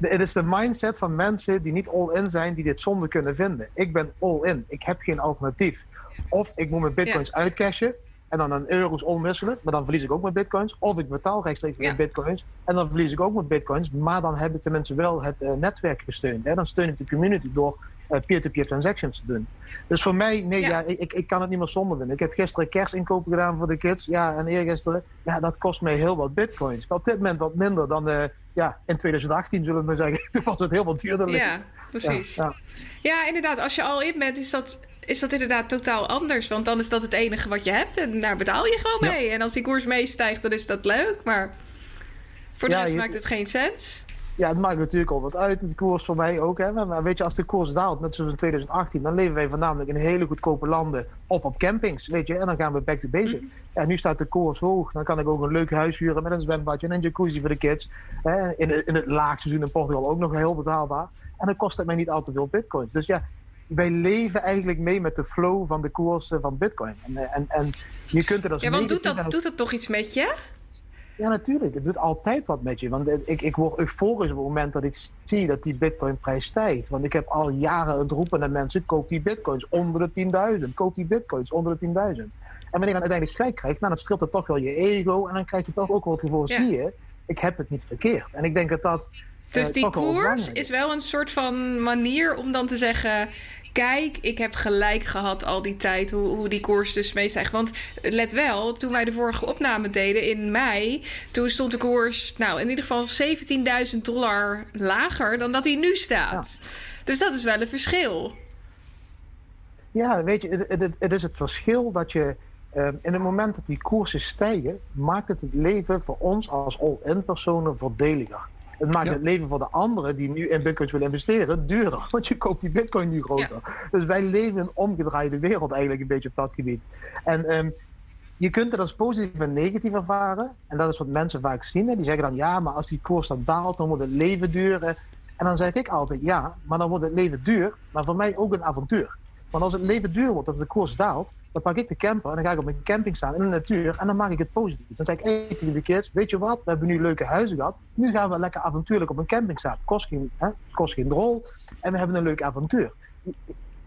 het is de mindset van mensen die niet all-in zijn, die dit zonde kunnen vinden. Ik ben all-in. Ik heb geen alternatief. Of ik moet mijn bitcoins ja. uitcashen en dan een euro's omwisselen, maar dan verlies ik ook mijn bitcoins. Of ik betaal rechtstreeks ja. bitcoins en dan verlies ik ook mijn bitcoins. Maar dan heb ik tenminste wel het uh, netwerk gesteund. Hè? Dan steun ik de community door uh, peer-to-peer transactions te doen. Dus voor mij, nee, ja. ja ik, ik kan het niet meer zonder vinden. Ik heb gisteren kerstinkopen gedaan voor de kids. Ja, en eergisteren. Ja, dat kost mij heel wat bitcoins. op dit moment wat minder dan uh, ja, in 2018, zullen we maar zeggen. Toen was het heel wat duurder. Ja, precies. Ja, ja. inderdaad. Als je al in bent, is dat is dat inderdaad totaal anders. Want dan is dat het enige wat je hebt en daar betaal je gewoon mee. En als die koers meestijgt, dan is dat leuk. Maar voor de ja, rest maakt het geen sens. Ja, het maakt natuurlijk al wat uit. De koers voor mij ook. Hè. Maar weet je, als de koers daalt, net zoals in 2018, dan leven wij voornamelijk in hele goedkope landen of op campings. Weet je, en dan gaan we back to basic. Mm. Ja, nu staat de koers hoog. Dan kan ik ook een leuk huis huren met een zwembadje en een jacuzzi voor de kids. Hè. In, in het laagseizoen in Portugal ook nog heel betaalbaar. En dan kost het mij niet al te veel bitcoins. Dus ja, wij leven eigenlijk mee met de flow van de koersen van Bitcoin. En, eh, en, en je kunt er als Ja, want doet dat, doet dat toch iets met je? Ja, natuurlijk. Het doet altijd wat met je. Want ik, ik word euforisch op het moment dat ik zie dat die bitcoinprijs stijgt. Want ik heb al jaren het roepen naar mensen, koop die bitcoins onder de 10.000. Koop die bitcoins onder de 10.000. En wanneer je dan uiteindelijk gelijk krijgt, nou, dan streelt het toch wel je ego. En dan krijg je toch ook wel het gevoel, zie je, ik heb het niet verkeerd. En ik denk dat dat... Dus uh, die koers is wel een soort van manier om dan te zeggen kijk, ik heb gelijk gehad al die tijd hoe, hoe die koers dus meestijgt. Want let wel, toen wij de vorige opname deden in mei, toen stond de koers, nou in ieder geval 17.000 dollar lager dan dat hij nu staat. Dus dat is wel een verschil. Ja, weet je, het, het, het is het verschil dat je um, in het moment dat die koersen stijgen, maakt het het leven voor ons als all-in personen voordeliger. Het maakt het leven van de anderen die nu in bitcoins willen investeren duurder. Want je koopt die bitcoin nu groter. Dus wij leven in een omgedraaide wereld eigenlijk een beetje op dat gebied. En um, je kunt het als positief en negatief ervaren. En dat is wat mensen vaak zien. Hè. Die zeggen dan ja, maar als die koers dan daalt, dan wordt het leven duur. En dan zeg ik altijd ja, maar dan wordt het leven duur. Maar voor mij ook een avontuur. Want als het leven duur wordt, dat de koers daalt, dan pak ik de camper en dan ga ik op mijn camping staan in de natuur en dan maak ik het positief. Dan zeg ik hey, tegen de kids, weet je wat, we hebben nu leuke huizen gehad. Nu gaan we lekker avontuurlijk op een camping staan. Kost geen, hè, kost geen drol en we hebben een leuk avontuur.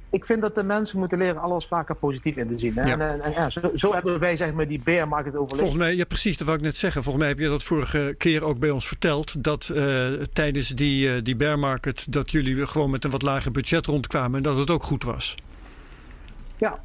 ik vind dat de mensen moeten leren alles vaker positief in te zien. En, en, en ja, zo, zo, hebben wij zeg maar, die bear market overleefd. Volgens mij, ja precies, dat wou ik net zeggen. Volgens mij heb je dat vorige keer ook bij ons verteld. Dat uh, tijdens die, uh, die bear market, dat jullie gewoon met een wat lager budget rondkwamen. En dat het ook goed was. Ja,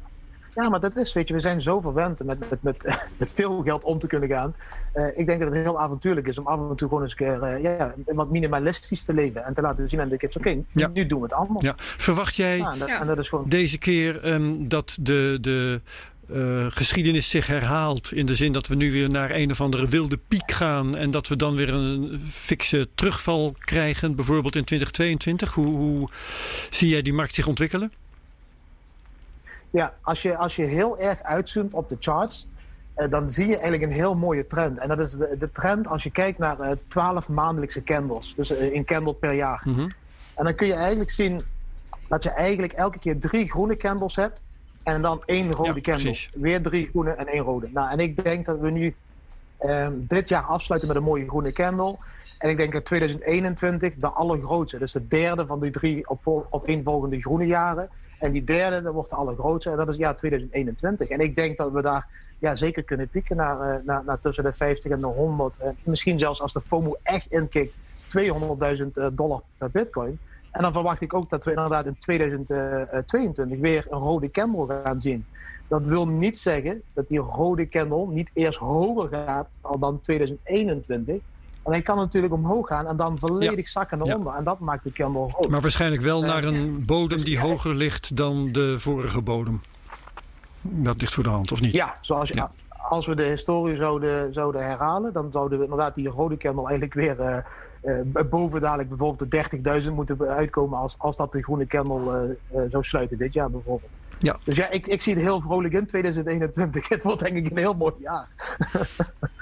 ja, maar dat is, weet je, we zijn zo verwend met, met, met, met veel geld om te kunnen gaan. Uh, ik denk dat het heel avontuurlijk is om af en toe gewoon eens een keer uh, ja, wat minimalistisch te leven. En te laten zien aan de kids, oké, okay, ja. nu doen we het allemaal. Ja. Verwacht jij ja, en dat, en dat is gewoon... deze keer um, dat de, de uh, geschiedenis zich herhaalt. In de zin dat we nu weer naar een of andere wilde piek gaan. En dat we dan weer een fikse terugval krijgen. Bijvoorbeeld in 2022. Hoe, hoe zie jij die markt zich ontwikkelen? Ja, als je, als je heel erg uitzoomt op de charts, uh, dan zie je eigenlijk een heel mooie trend. En dat is de, de trend als je kijkt naar uh, 12 maandelijkse candles. Dus uh, een candle per jaar. Mm -hmm. En dan kun je eigenlijk zien dat je eigenlijk elke keer drie groene candles hebt. En dan één rode ja, candle. Precies. Weer drie groene en één rode. Nou, en ik denk dat we nu um, dit jaar afsluiten met een mooie groene candle. En ik denk dat 2021 de allergrootste. Dus de derde van die drie op, op volgende groene jaren. En die derde, dat wordt de allergrootste. En dat is jaar 2021. En ik denk dat we daar ja, zeker kunnen pieken naar, uh, naar, naar tussen de 50 en de 100. En misschien zelfs als de FOMO echt inkikt, 200.000 dollar per bitcoin. En dan verwacht ik ook dat we inderdaad in 2022 weer een rode candle gaan zien. Dat wil niet zeggen dat die rode candle niet eerst hoger gaat dan 2021. En hij kan natuurlijk omhoog gaan en dan volledig ja. zakken naar onder. Ja. En dat maakt de candle rood. Maar waarschijnlijk wel naar een bodem dus die hoger ligt dan de vorige bodem. Dat ligt voor de hand, of niet? Ja, zoals je, ja. als we de historie zouden, zouden herhalen, dan zouden we inderdaad die rode candle eigenlijk weer uh, uh, boven dadelijk bijvoorbeeld de 30.000 moeten uitkomen als, als dat de groene candle uh, zou sluiten dit jaar bijvoorbeeld. Ja. Dus ja, ik, ik zie het heel vrolijk in 2021. Het wordt denk ik een heel mooi jaar.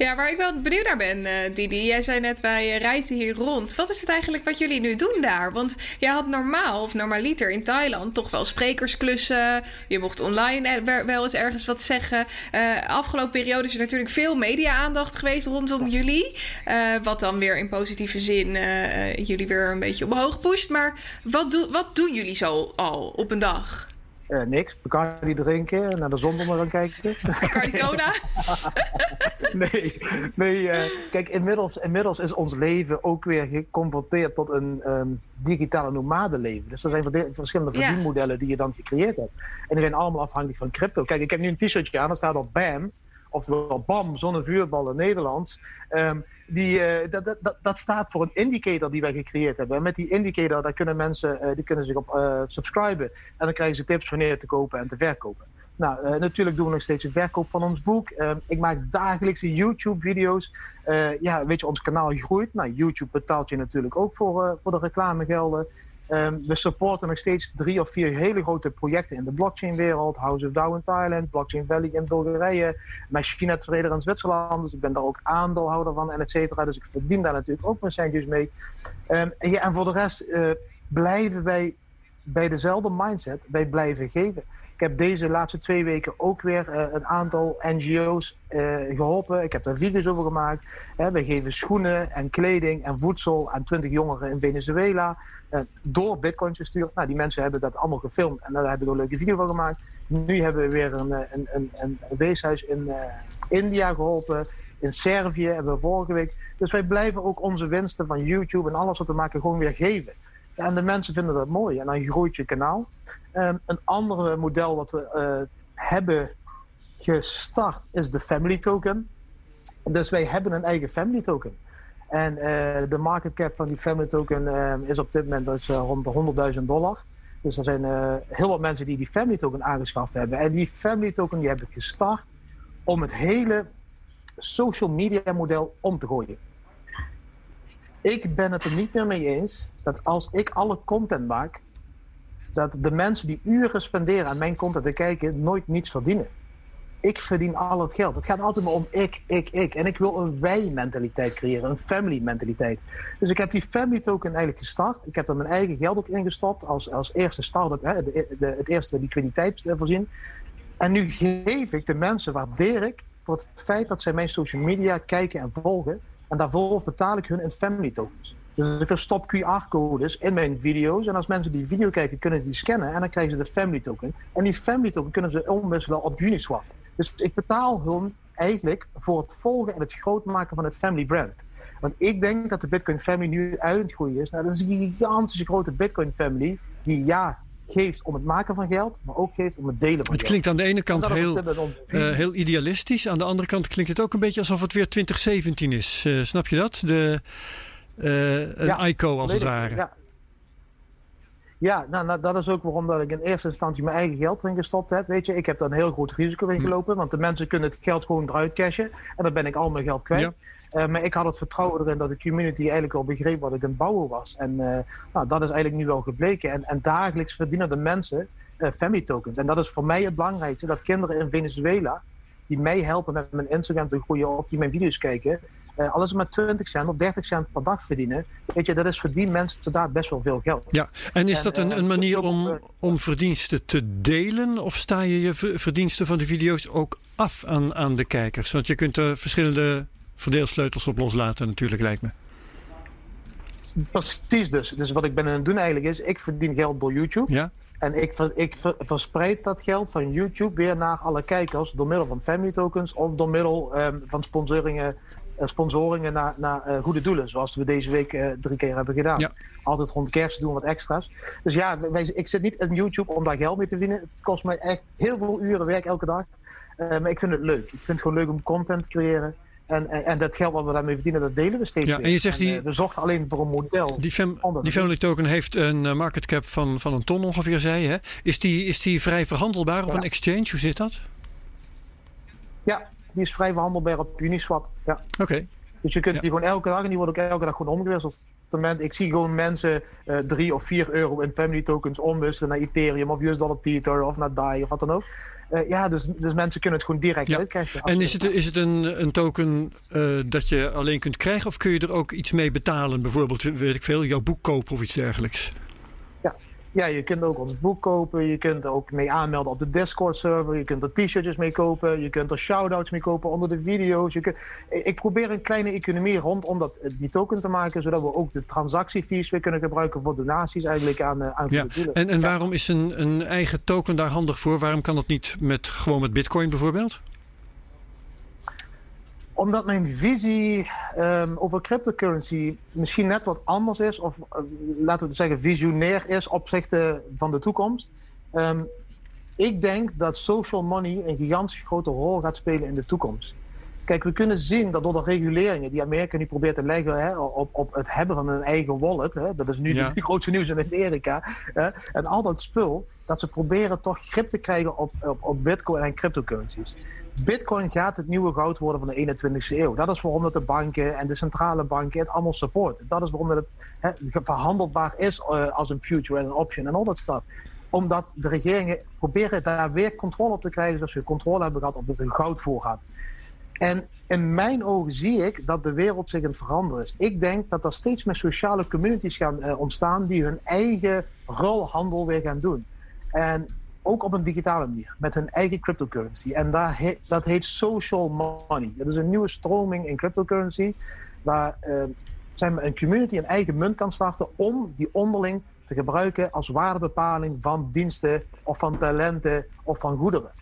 Ja, waar ik wel benieuwd naar ben, uh, Didi. Jij zei net, wij reizen hier rond. Wat is het eigenlijk wat jullie nu doen daar? Want jij had normaal, of normaliter in Thailand, toch wel sprekersklussen. Je mocht online wel eens ergens wat zeggen. Uh, afgelopen periode is er natuurlijk veel media-aandacht geweest rondom jullie. Uh, wat dan weer in positieve zin jullie weer een beetje omhoog pusht. Maar wat, do wat doen jullie zo al op een dag? Uh, niks. Bacardi drinken, naar de zon onder gaan kijken. Bacardi cola? nee, nee uh, kijk, inmiddels, inmiddels is ons leven ook weer geconfronteerd tot een um, digitale nomadenleven. Dus er zijn verschillende verdienmodellen die je dan gecreëerd hebt. En die zijn allemaal afhankelijk van crypto. Kijk, ik heb nu een t-shirtje aan, daar staat op BAM. Oftewel BAM, zonnevuurbal in Nederlands. Um, die, uh, dat, dat, dat staat voor een indicator die wij gecreëerd hebben. En met die indicator kunnen mensen uh, die kunnen zich op uh, subscriben. En dan krijgen ze tips wanneer te kopen en te verkopen. Nou, natuurlijk doen we nog steeds een verkoop van ons boek. Ehm, ik maak dagelijkse YouTube-video's. ja, weet je, ons kanaal groeit. Nou, YouTube betaalt je natuurlijk ook voor, voor de reclamegelden. Um, we supporten nog steeds drie of vier hele grote projecten in de blockchain-wereld. House of DAO in Thailand, Blockchain Valley in Bulgarije, Machine Trader in Zwitserland. Dus ik ben daar ook aandeelhouder van en et cetera. Dus ik verdien daar natuurlijk ook mijn centjes mee. Um, en, ja, en voor de rest uh, blijven wij bij dezelfde mindset. Wij blijven geven. Ik heb deze laatste twee weken ook weer uh, een aantal NGO's uh, geholpen. Ik heb daar video's over gemaakt. Wij geven schoenen en kleding en voedsel aan 20 jongeren in Venezuela. Uh, door bitcoins gestuurd. Nou, die mensen hebben dat allemaal gefilmd en daar hebben we een leuke video van gemaakt. Nu hebben we weer een, een, een, een weeshuis in India geholpen. In Servië hebben we vorige week. Dus wij blijven ook onze winsten van YouTube en alles wat we maken gewoon weer geven. En de mensen vinden dat mooi. En dan groeit je kanaal. Um, een ander model wat we hebben gestart is de Family Token. Dus wij hebben een eigen Family Token. En uh, de market cap van die Family Token uh, is op dit moment dus, rond de 100.000 dollar. Dus er zijn heel wat mensen die die Family Token aangeschaft hebben. En die Family Token die hebben gestart om het hele social media model om te gooien. Ik ben het er niet meer mee eens dat als ik alle content maak, dat de mensen die uren spenderen aan mijn content te kijken, nooit niets verdienen. Ik verdien al het geld. Het gaat altijd maar om ik, ik, ik. En ik wil een wij-mentaliteit creëren, een family-mentaliteit. Dus ik heb die family token eigenlijk gestart. Ik heb er mijn eigen geld ook ingestopt als, als eerste start, hè, de, de, het eerste liquiditeit voorzien. En nu geef ik de mensen, waardeer ik, voor het feit dat zij mijn social media kijken en volgen. En daarvoor betaal ik hun in family tokens. Dus ik verstop QR-codes in mijn video's. En als mensen die video kijken, kunnen ze die scannen. En dan krijgen ze de family token. En die family token kunnen ze omwisselen op Uniswap. Dus ik betaal hun eigenlijk voor het volgen en het grootmaken van het family brand. Want ik denk dat de Bitcoin family nu uit het groeien is. Nou, dat is een gigantische grote Bitcoin family. Die ja, geeft om het maken van geld, maar ook geeft om het delen van het geld. Het klinkt aan de ene kant heel, uh, heel idealistisch. Aan de andere kant klinkt het ook een beetje alsof het weer 2017 is. Uh, snap je dat? De, uh, een ja, ICO als het ware. Ja, ja nou, nou, dat is ook waarom dat ik in eerste instantie mijn eigen geld erin gestopt heb. Weet je, ik heb daar een heel groot risico in gelopen. Want de mensen kunnen het geld gewoon eruit cashen. En dan ben ik al mijn geld kwijt. Ja. Uh, maar ik had het vertrouwen erin dat de community eigenlijk al begreep wat ik aan het bouwen was. En uh, nou, dat is eigenlijk nu wel gebleken. En, en dagelijks verdienen de mensen uh, family tokens. En dat is voor mij het belangrijkste. Dat kinderen in Venezuela, die mij helpen met mijn Instagram te groeien of die mijn video's kijken, alles met 20 cent of 30 cent per dag verdienen. Weet je, dat is voor die mensen daar best wel veel geld. Ja, en is dat een, een manier om, om verdiensten te delen? Of sta je je verdiensten van de video's ook af aan, aan de kijkers? Want je kunt er verschillende verdeelsleutels op loslaten natuurlijk, lijkt me. Precies dus. Dus wat ik ben aan het doen eigenlijk is, ik verdien geld door YouTube. Ja. En ik, ik verspreid dat geld van YouTube weer naar alle kijkers door middel van family tokens of door middel um, van sponsoringen, sponsoringen naar, naar uh, goede doelen. Zoals we deze week uh, drie keer hebben gedaan. Ja. Altijd rond kerst doen wat extra's. Dus ja, wij, ik zit niet in YouTube om daar geld mee te verdienen. Het kost mij echt heel veel uren werk elke dag. maar ik vind het leuk. Ik vind het gewoon leuk om content te creëren. En, en, en, dat geld wat we daarmee verdienen, dat delen we steeds ja, weer. En je zegt die, en, we zochten alleen voor een model. Die, fam, die family token heeft een market cap van, van een ton ongeveer, zei je. Is, die, is die vrij verhandelbaar op ja. een exchange? Hoe zit dat? Ja, die is vrij verhandelbaar op Uniswap. Ja. Oké. Okay. Dus je kunt ja. die gewoon elke dag, en die wordt ook elke dag gewoon omgewisseld. Ik zie gewoon mensen uh, 3 of 4 euro in family tokens omwisselen naar Ethereum of US Dollar Tether of naar DAI of wat dan ook. Uh, ja, dus, dus mensen kunnen het gewoon direct ja. uitcashen. En is het, is het een, een token uh, dat je alleen kunt krijgen of kun je er ook iets mee betalen? Bijvoorbeeld, weet ik veel, jouw boek kopen of iets dergelijks? Ja, je kunt ook ons boek kopen. Je kunt er ook mee aanmelden op de Discord-server. Je kunt er t-shirtjes mee kopen. Je kunt er shout-outs mee kopen onder de video's. Je kunt, ik probeer een kleine economie rondom dat, die token te maken... zodat we ook de transactiefees weer kunnen gebruiken voor donaties eigenlijk aan, aan ja. doelen. En, en waarom is een, een eigen token daar handig voor? Waarom kan dat niet met, gewoon met bitcoin bijvoorbeeld? Omdat mijn visie um, over cryptocurrency misschien net wat anders is, of uh, laten we zeggen visionair is opzichte van de toekomst. Um, ik denk dat social money een gigantisch grote rol gaat spelen in de toekomst. Kijk, we kunnen zien dat door de reguleringen die Amerika nu probeert te leggen hè, op, op het hebben van een eigen wallet, hè, dat is nu ja. de grootste nieuws in Amerika, hè, en al dat spul, dat ze proberen toch grip te krijgen op, op, op bitcoin en cryptocurrencies. Bitcoin gaat het nieuwe goud worden van de 21ste eeuw. Dat is waarom dat de banken en de centrale banken het allemaal supporten. Dat is waarom het hè, verhandelbaar is uh, als een future en een option en al dat stuff. Omdat de regeringen proberen daar weer controle op te krijgen, zoals we controle hebben gehad op het goudvoorraad. En in mijn ogen zie ik dat de wereld zich aan het veranderen is. Ik denk dat er steeds meer sociale communities gaan uh, ontstaan die hun eigen rolhandel weer gaan doen. En ook op een digitale manier, met hun eigen cryptocurrency. En daar he dat heet social money. Dat is een nieuwe stroming in cryptocurrency, waar zijn een community een eigen munt kan starten om die onderling te gebruiken als waardebepaling van diensten of van talenten of van goederen.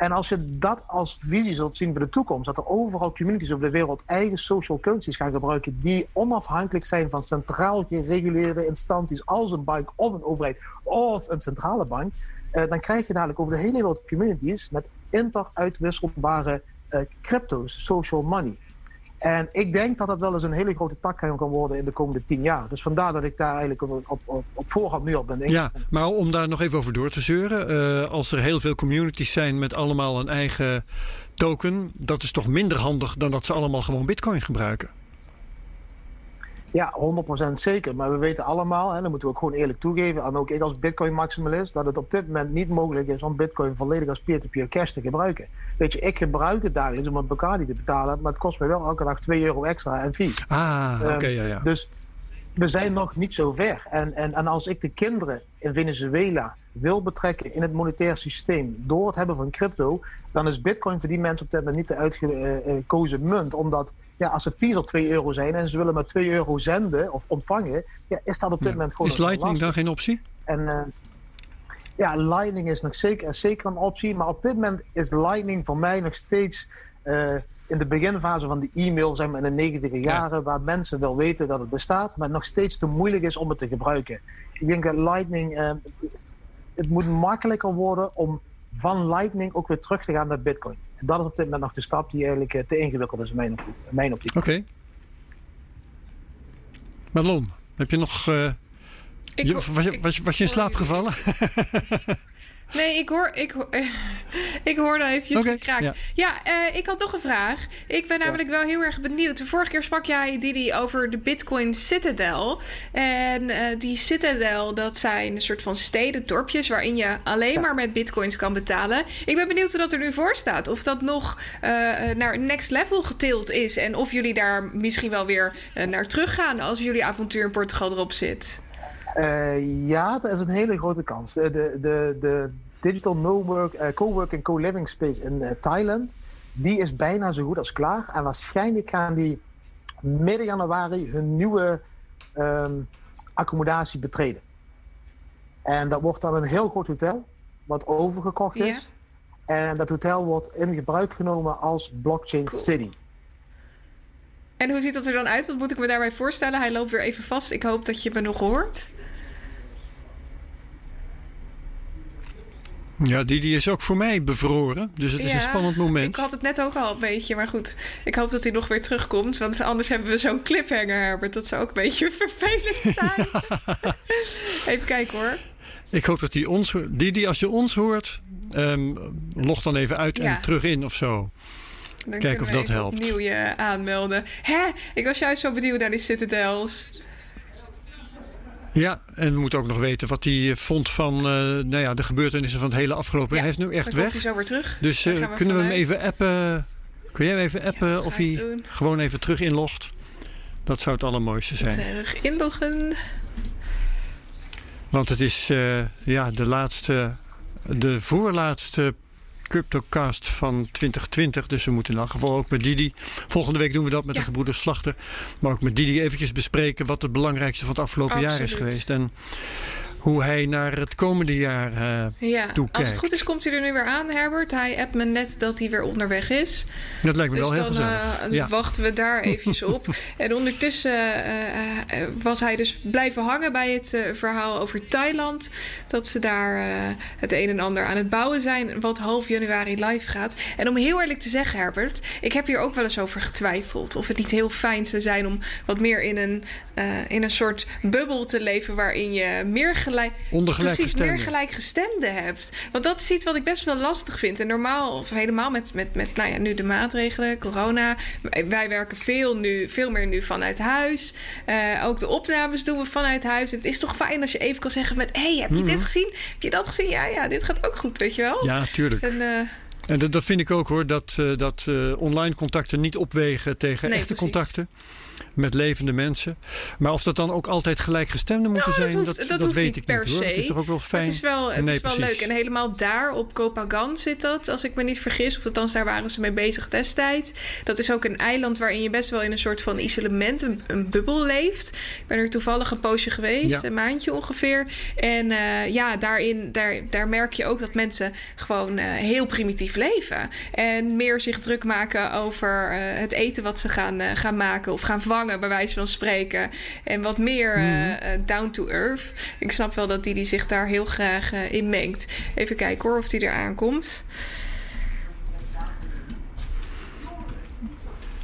En als je dat als visie zult zien voor de toekomst, dat er overal communities over de wereld eigen social currencies gaan gebruiken die onafhankelijk zijn van centraal gereguleerde instanties als een bank of een overheid of een centrale bank, uh, dan krijg je dadelijk over de hele wereld communities met interuitwisselbare uh, crypto's, social money. En ik denk dat dat wel eens een hele grote tak kan worden in de komende tien jaar. Dus vandaar dat ik daar eigenlijk op, op, op, voorhand nu op ben. Ja, maar om daar nog even over door te zeuren. Uh, als er heel veel communities zijn met allemaal een eigen token, dat is toch minder handig dan dat ze allemaal gewoon bitcoin gebruiken? Ja, 100% zeker. Maar we weten allemaal, en dat moeten we ook gewoon eerlijk toegeven, en ook ik als Bitcoin-maximalist, dat het op dit moment niet mogelijk is om Bitcoin volledig als peer-to-peer -peer cash te gebruiken. Weet je, ik gebruik het dagelijks om het Bacardi te betalen, maar het kost me wel elke dag 2 euro extra en fee. Ah, oké, okay, um, ja, ja. Dus we zijn nog niet zo ver. En, en, en als ik de kinderen in Venezuela wil betrekken in het monetair systeem door het hebben van crypto, dan is Bitcoin voor die mensen op dit moment niet de uitgekozen munt. Omdat ja, als het fees op 2 euro zijn en ze willen maar 2 euro zenden of ontvangen, ja, is dat op dit moment gewoon. Is Lightning dan geen optie? En uh, ja, Lightning is nog zeker, zeker een optie, maar op dit moment is Lightning voor mij nog steeds. Uh, in de beginfase van de e-mail, zeg maar in de negentiger jaren, waar mensen wel weten dat het bestaat, maar het nog steeds te moeilijk is om het te gebruiken. Ik denk dat Lightning, uh, het moet makkelijker worden om van Lightning ook weer terug te gaan naar Bitcoin. En dat is op dit moment nog de stap die eigenlijk uh, te ingewikkeld is in mijn, in mijn optiek. Oké. Okay. Marlon, heb je nog. Uh, je, was, was, was, je in slaap gevallen? Nee, ik hoor, ik, ik hoorde eventjes okay, kraak. Ja, ja uh, ik had nog een vraag. Ik ben namelijk ja. wel heel erg benieuwd. De vorige keer sprak jij, Didi, over de Bitcoin Citadel. En uh, die Citadel, dat zijn een soort van steden, dorpjes... waarin je alleen ja. maar met bitcoins kan betalen. Ik ben benieuwd hoe dat er nu voor staat. Of dat nog uh, naar next level getild is. En of jullie daar misschien wel weer naar teruggaan... als jullie avontuur in Portugal erop zit. Uh, ja, dat is een hele grote kans. De, de, de Digital no work, uh, Co-working Co-living Space in uh, Thailand, die is bijna zo goed als klaar. En waarschijnlijk gaan die midden januari hun nieuwe um, accommodatie betreden. En dat wordt dan een heel groot hotel, wat overgekocht is. En dat hotel wordt in gebruik genomen als blockchain cool. city. En hoe ziet dat er dan uit? Wat moet ik me daarbij voorstellen? Hij loopt weer even vast. Ik hoop dat je me nog hoort. Ja, die, die is ook voor mij bevroren. Dus het is een spannend moment. Ik had het net ook al een beetje. Maar goed, ik hoop dat hij nog weer terugkomt. Want anders hebben we zo'n cliffhanger, Herbert. Dat zou ook een beetje vervelend zijn. Ja. Even kijken hoor. Ik hoop dat hij ons... die als je ons hoort, um, log dan even uit ja. en terug in of zo. Dan Kijk of dat helpt. opnieuw je aanmelden. Hè? Ik was juist zo benieuwd naar die Citadels. Ja, en we moeten ook nog weten wat hij vond van uh, nou ja, de gebeurtenissen van het hele afgelopen jaar. Ja, hij is nu echt weg. hij zo weer terug. Dus uh, we kunnen we hem even appen? Kun jij hem even appen ja, of hij doen. gewoon even terug inlogt? Dat zou het allermooiste zijn. Terug inloggen. Want het is uh, ja, de laatste, de voorlaatste CryptoCast van 2020. Dus we moeten in elk geval ook met Didi. Volgende week doen we dat met ja. de gebroeders Slachter. Maar ook met Didi eventjes bespreken wat het belangrijkste van het afgelopen Absoluut. jaar is geweest. En hoe hij naar het komende jaar uh, ja, toekijkt. Als het goed is, komt hij er nu weer aan, Herbert. Hij appt me net dat hij weer onderweg is. Dat lijkt me dus wel heel dan, gezellig. Uh, ja. wachten we daar eventjes op. en ondertussen uh, was hij dus blijven hangen bij het verhaal over Thailand. Dat ze daar het een en ander aan het bouwen zijn. Wat half januari live gaat. En om heel eerlijk te zeggen, Herbert. Ik heb hier ook wel eens over getwijfeld. Of het niet heel fijn zou zijn om wat meer in een, in een soort bubbel te leven. Waarin je meer gelijk, precies, meer gelijkgestemden hebt. Want dat is iets wat ik best wel lastig vind. En normaal, of helemaal met, met, met nou ja, nu de maatregelen, corona. Wij werken veel, nu, veel meer nu vanuit huis. Uh, ook de opnames doen we vanuit huis. Het is toch fijn als je even kan zeggen met... hey, heb je mm -hmm. dit gezien? Heb je dat gezien? Ja, ja, dit gaat ook goed, weet je wel? Ja, tuurlijk. En, uh, en dat, dat, vind ik ook hoor, dat, uh, dat online contacten niet opwegen tegen nee, echte precies. contacten met levende mensen. Maar of dat dan ook altijd gelijkgestemden moeten nou, zijn, dat, dat, dat, dat weet ik per niet se. Het is toch ook wel fijn. Het is wel, het nee, is wel leuk. En helemaal daar op Kopagan zit dat, als ik me niet vergis. Of althans, daar waren ze mee bezig destijds. Dat is ook een eiland waarin je best wel in een soort van isolement, een, een bubbel leeft. Ik ben er toevallig een poosje geweest, Ja. een maandje ongeveer. En uh, ja, daarin, daar, daar merk je ook dat mensen gewoon uh, heel primitief leven. En meer zich druk maken over uh, het eten wat ze gaan, gaan maken of gaan vangen, bij wijze van spreken. En wat meer mm. uh, down to earth. Ik snap wel dat die, die zich daar heel graag uh, in mengt. Even kijken hoor of die er aankomt.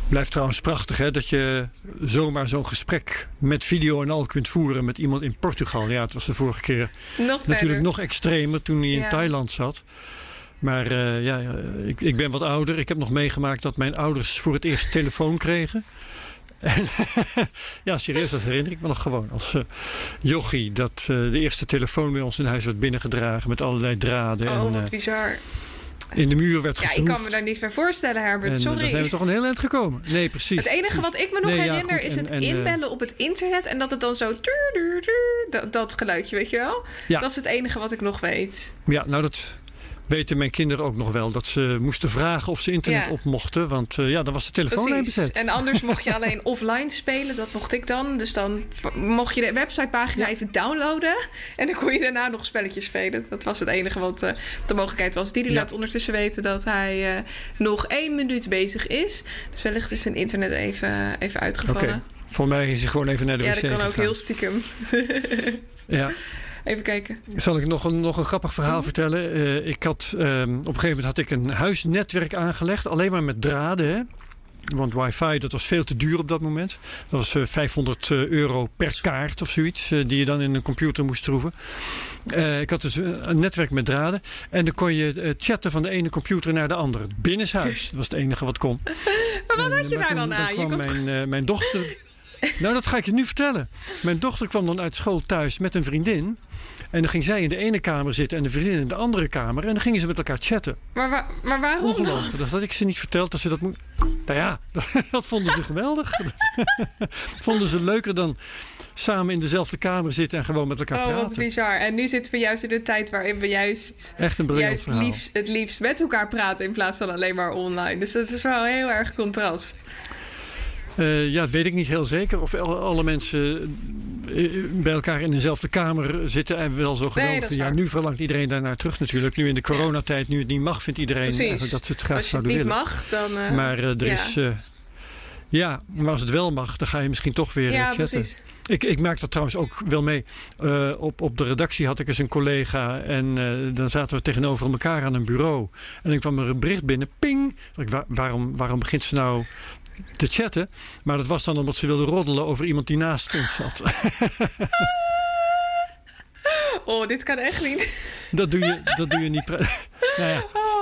Blijft trouwens prachtig hè, dat je zomaar zo'n gesprek met video en al kunt voeren met iemand in Portugal. Ja, het was de vorige keer nog natuurlijk verder. nog extremer toen hij in. Thailand zat. Maar uh, ja, ja, ik, ik ben wat ouder. Ik heb nog meegemaakt dat mijn ouders voor het eerst telefoon kregen. Ja, serieus, dat herinner ik me nog gewoon. Als uh, jochie, dat uh, de eerste telefoon bij ons in huis werd binnengedragen met allerlei draden. Oh, en, wat bizar. in de muur werd Ja, geschroefd. ik kan me daar niet van voorstellen, Herbert. En, eh, Sorry. Dan zijn we toch een heel eind gekomen. Nee, precies. Het enige wat ik me nog Nee, ja, herinner goed, is en- het en, eh, inbellen op het internet en dat het dan zo. dat, dat geluidje, weet je wel? Ja. Dat is het enige wat ik nog weet. Ja, nou dat weten mijn kinderen ook nog wel. Dat ze moesten vragen of ze internet Ja. op mochten. Want eh, ja, dan was de telefoonlijn Precies. bezet. En anders mocht je alleen offline spelen. Dat mocht ik dan. Dus dan mocht je de websitepagina Ja. even downloaden. En dan kon je daarna nog spelletjes spelen. Dat was het enige wat eh, de mogelijkheid was. Didi Ja. laat ondertussen weten dat hij eh, nog één minuut bezig is. Dus wellicht is zijn internet even, even uitgevallen. Oké. Volgens mij is hij gewoon even naar de Ja, wc dat kan ook heel stiekem. Ja. Even kijken. Zal ik nog een, nog een grappig verhaal Mhm. vertellen? Eh, ik had, ehm, op een gegeven moment had ik een huisnetwerk aangelegd. Alleen maar met draden. Hè? Want wifi, dat was veel te duur op dat moment. Dat was eh, 500 euro per kaart of zoiets. eh, die je dan in een computer moest troeven. Eh, ik had dus een netwerk met draden. En dan kon je eh, chatten van de ene computer naar de andere. Binnenshuis. Dat was het enige wat kon. Maar wat En, had eh, je daar dan aan? Je kwam kon mijn, eh, mijn dochter. Nou, dat ga ik je nu vertellen. Mijn dochter kwam dan uit school thuis met een vriendin. En dan ging zij in de ene kamer zitten en de vriendin in de andere kamer. En dan gingen ze met elkaar chatten. Maar, maar waarom dan? Dat had ik ze niet verteld dat ze dat moet. Nou ja, dat vonden ze geweldig. vonden ze leuker dan samen in dezelfde kamer zitten en gewoon met elkaar Oh, wat praten. bizar. En nu zitten we juist in de tijd waarin we juist, Echt een juist liefst, het liefst met elkaar praten in plaats van alleen maar online. Dus dat is wel heel erg contrast. Eh, ja, dat weet ik niet heel zeker. Of al- alle mensen eh, bij elkaar in dezelfde kamer zitten en wel zo geweldig. ja, nu verlangt iedereen daarnaar terug natuurlijk. Nu in de coronatijd, nu het niet mag, vindt iedereen Precies. eigenlijk dat ze het graag Als je het zouden niet willen. mag, dan... eh, Maar er ja. is... ja, maar als het wel mag, dan ga je misschien toch weer ja, chatten. precies. Ik, ik maak dat trouwens ook wel mee. Op, op de redactie had ik eens een collega en dan zaten we tegenover elkaar aan een bureau. En ik kwam er een bericht binnen, ping. Ik, wa- waarom, waarom begint ze nou te chatten? Maar dat was dan omdat ze wilde roddelen over iemand die naast ons zat. Oh, dit kan echt niet. dat, doe je, dat doe je niet. nou ja, Oh,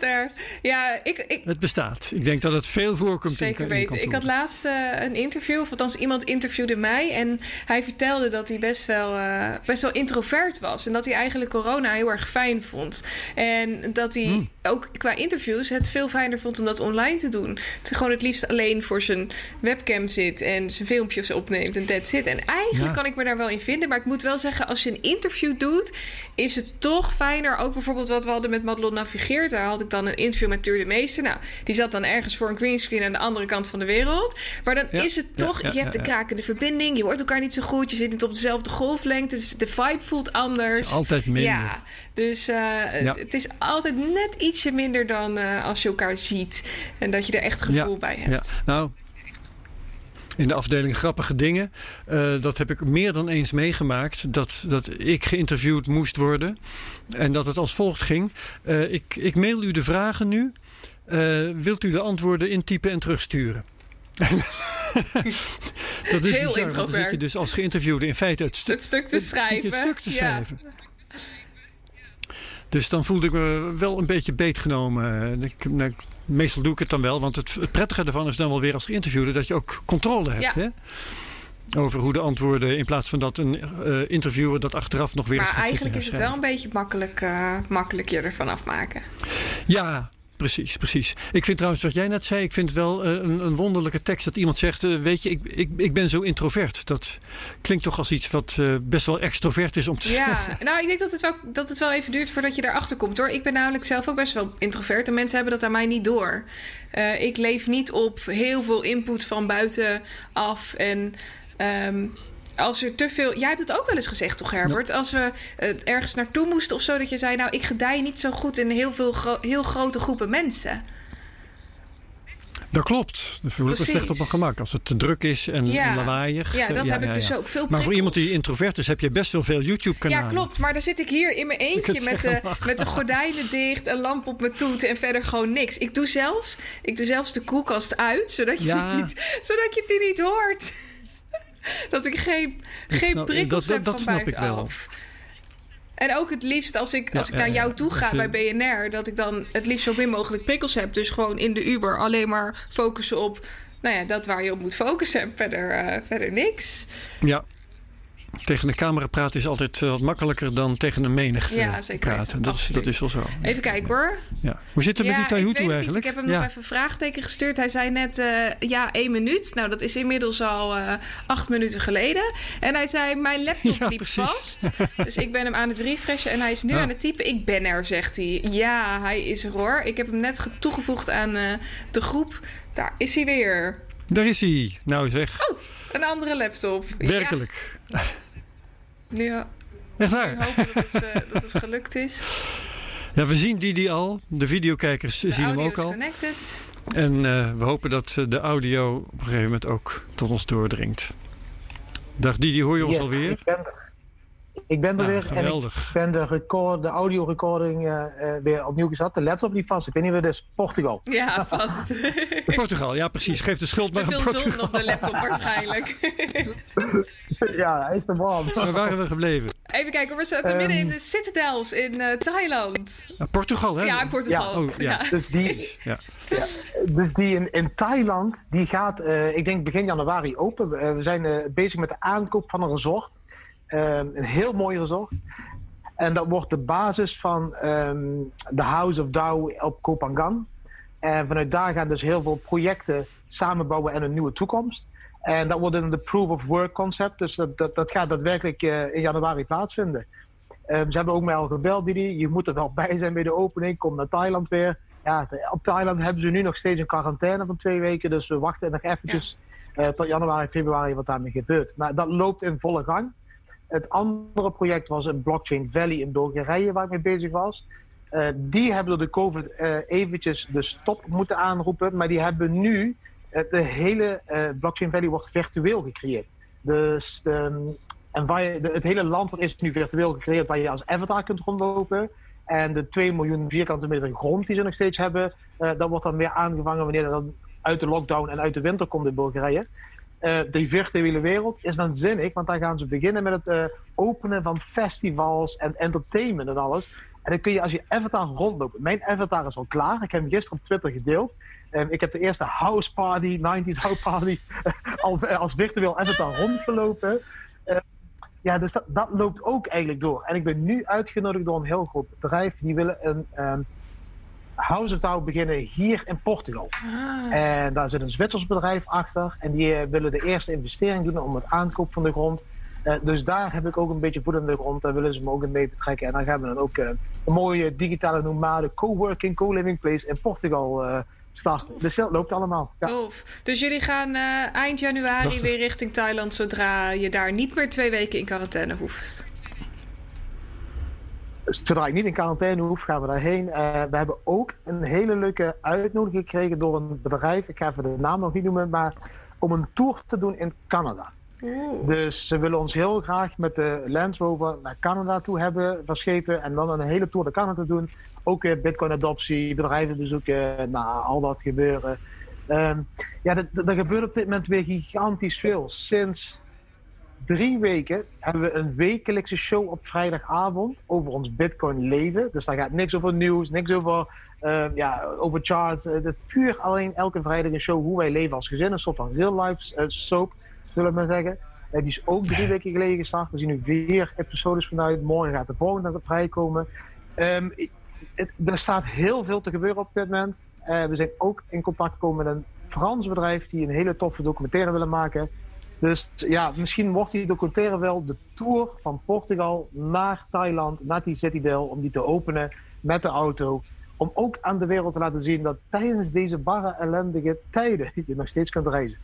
wat erg. Ja, ik, ik, het bestaat. Ik denk dat het veel voorkomt. in- Zeker weten. Ik had laatst eh, een interview, of althans iemand interviewde mij. En hij vertelde dat hij best wel, eh, best wel introvert was. En dat hij eigenlijk corona heel erg fijn vond. En dat hij Hmm. ook qua interviews het veel fijner vond om dat online te doen. Dat hij gewoon het liefst alleen voor zijn webcam zit en zijn filmpjes opneemt en that's it. En eigenlijk Ja. kan ik me daar wel in vinden. Maar ik moet wel zeggen, als je een interview doet, is het toch fijner. Ook bijvoorbeeld wat we hadden met Madelon Navigeert. Daar had ik dan een interview met Tuur de Meester. Nou, die zat dan ergens voor een greenscreen aan de andere kant van de wereld. Maar dan Ja, is het toch, ja, je hebt ja. krakende verbinding. Je hoort elkaar niet zo goed. Je zit niet op dezelfde golflengte. Dus de vibe voelt anders. Het is altijd minder. Ja, dus eh, het, het is altijd net ietsje minder dan eh, als je elkaar ziet. En dat je er echt gevoel bij hebt. Ja, nou, in de afdeling grappige dingen, eh, dat heb ik meer dan eens meegemaakt. Dat, dat ik geïnterviewd moest worden. En dat het als volgt ging. Eh, ik, ik mail u de vragen nu. Eh, wilt u de antwoorden intypen en terugsturen? dat is Heel bizar, Dan introvert. zit je dus als geïnterviewde in feite het, stu- Het stuk te schrijven. Het stuk te Ja. schrijven. Dus dan voelde ik me wel een beetje beetgenomen. Ik, nou, meestal doe ik het dan wel, want het, het prettige ervan is dan wel weer als geïnterviewde dat je ook controle hebt. Ja. Hè? Over hoe de antwoorden, in plaats van dat een eh, interviewer dat achteraf nog weer Maar eigenlijk is het wel een beetje makkelijk, eh, makkelijk je ervan afmaken. Ja, precies, precies. Ik vind trouwens wat jij net zei, ik vind het wel eh, een, een wonderlijke tekst dat iemand zegt, eh, weet je, ik, ik, ik ben zo introvert. Dat klinkt toch als iets wat eh, best wel extrovert is om te zeggen. Ja, nou, ik denk dat het, wel, dat het wel even duurt voordat je daarachter komt hoor. Ik ben namelijk zelf ook best wel introvert en mensen hebben dat aan mij niet door. Ik leef niet op heel veel input van buitenaf. En ehm, als er te veel. Jij hebt het ook wel eens gezegd, toch, Herbert? Als we eh, ergens naartoe moesten of zo, dat je zei: Nou, ik gedij niet zo goed in heel veel gro- heel grote groepen mensen. Dat klopt. Dan voel ik me slecht op mijn gemak. Als het te druk is en Ja. lawaaiig. Ja, dat heb ik dus ook veel Maar voor iemand die introvert is, heb je best wel veel YouTube-kanalen. Ja, klopt. Maar dan zit ik hier in mijn eentje met de, mag. met de gordijnen dicht, een lamp op mijn toet en verder gewoon niks. Ik doe zelfs, ik doe zelfs de koelkast uit, zodat je, niet, zodat je het niet hoort. Dat ik geen, geen snap- prikkels dat- heb dat van snap ik wel. buitenaf. En ook het liefst als ik, Ja, als ik ja, naar jou toe ga je- bij BNR, dat ik dan het liefst zo min mogelijk prikkels heb. Dus gewoon in de Uber alleen maar focussen op nou ja, dat waar je op moet focussen en verder, eh, verder niks. Ja. Tegen de camera praten is altijd eh, wat makkelijker dan tegen een menigte Ja, zeker praten. Dat is, dat is wel zo. Even kijken hoor. Ja. Hoe zit het ja, met die weet eigenlijk? Ik heb hem nog even een vraagteken gestuurd. Hij zei net uh, ja, één minuut. Nou, dat is inmiddels al uh, acht minuten geleden. En hij zei, mijn laptop liep vast. dus ik ben hem aan het refreshen en hij is nu aan het typen. Ik ben er, zegt hij. Ja, hij is er hoor. Ik heb hem net toegevoegd aan uh, de groep. Daar is hij weer. Daar is hij. Nou zeg. Oh, een andere laptop. Werkelijk. Ja. Nu, Echt waar? Nu hopen dat het, dat het gelukt is. Ja, we zien die, die al. De videokijkers de zien hem ook al. Connected. En uh, we hopen dat de audio op een gegeven moment ook tot ons doordringt. Dag Didi, hoor je ons alweer? Ik ben er, ik ben er Nou, weer geweldig. en ik ben de, record, de audio recording uh, uh, weer opnieuw gezet. De laptop liep vast. Ik weet niet wat het is. Portugal. Ja, vast. Portugal, ja precies. Geef de schuld Te maar aan veel Portugal. zon op de laptop waarschijnlijk. ja, hij is er warm. Waar waren we gebleven? Even kijken, we zaten Ehm, midden in de Citadels in uh, Thailand. Ja, Portugal, hè? Ja, in Portugal. Ja, oh, ja. Ja. Dus die, Ja. Ja, dus die in, in Thailand, die gaat, uh, ik denk begin januari open. Uh, we zijn uh, bezig met de aankoop van een resort. Um, een heel mooi resort. En dat wordt de basis van um, de House of Dao op Kopangan. En vanuit daar gaan dus heel veel projecten samenbouwen en een nieuwe toekomst. En dat wordt in de Proof of Work concept. Dus dat, dat, dat gaat daadwerkelijk in januari plaatsvinden. Um, ze hebben ook mij al gebeld, Didi. Je moet er wel bij zijn bij de opening. Kom naar Thailand weer ja, op Thailand hebben ze nu nog steeds een quarantaine van twee weken. Dus we wachten nog eventjes ja. uh, tot januari, februari wat daarmee gebeurt. Maar dat loopt in volle gang. Het andere project was een Blockchain Valley in Bulgarije waar ik mee bezig was. Uh, die hebben door de COVID uh, eventjes de stop moeten aanroepen. Maar die hebben nu, de hele Blockchain Valley wordt virtueel gecreëerd. Dus het hele land is nu virtueel gecreëerd waar je als avatar kunt rondlopen. En de 2 miljoen vierkante meter grond die ze nog steeds hebben, dat wordt dan weer aangevangen wanneer dat uit de lockdown en uit de winter komt in Bulgarije. Uh, die virtuele wereld is waanzinnig, want daar gaan ze beginnen met het uh, openen van festivals en entertainment en alles. En dan kun je als je avatar rondlopen. Mijn avatar is al klaar. Ik heb hem gisteren op Twitter gedeeld. Um, ik heb de eerste house party, 90s house party, al, als virtueel avatar rondgelopen. Uh, ja, dus dat, dat, loopt ook eigenlijk door. En ik ben nu uitgenodigd door een heel groot bedrijf. Die willen een um, House of beginnen hier in Portugal. Ah. En daar zit een Zwitsers bedrijf achter. En die uh, willen de eerste investering doen om het aankoop van de grond. Uh, dus daar heb ik ook een beetje voet in de grond. Daar willen ze me ook in mee betrekken. En dan gaan we dan ook uh, een mooie digitale nomade co-working, co-living place in Portugal uh, starten. Dus dat loopt allemaal. Ja. Tof. Dus jullie gaan eind januari weer richting Thailand zodra je daar niet meer twee weken in quarantaine hoeft. Zodra ik niet in quarantaine hoef, gaan we daarheen. Uh, we hebben ook een hele leuke uitnodiging gekregen door een bedrijf. Ik ga even de naam nog niet noemen, maar om een tour te doen in Canada. Dus ze willen ons heel graag met de Land Rover naar Canada toe hebben verschepen. En dan een hele tour naar Canada doen. Ook weer Bitcoin-adoptie, bedrijven bezoeken, nou, al dat gebeuren. Um, ja, er gebeurt op dit moment weer gigantisch veel. Sinds drie weken hebben we een wekelijkse show op vrijdagavond over ons Bitcoin-leven. Dus daar gaat niks over nieuws, niks over, um, ja, over charts. Het is puur alleen elke vrijdag een show hoe wij leven als gezin. Een soort van real-life uh, soap zullen we maar zeggen. Uh, die is ook drie weken geleden gestart. We zien nu vier episodes vanuit. Morgen gaat de volgende vrijkomen. Um, het, er staat heel veel te gebeuren op dit moment. We zijn ook in contact gekomen met een Frans bedrijf die een hele toffe documentaire willen maken. Dus ja, misschien wordt die documentaire wel de tour van Portugal naar Thailand, naar die Citydale, om die te openen met de auto. Om ook aan de wereld te laten zien dat tijdens deze barre ellendige tijden je nog steeds kunt reizen.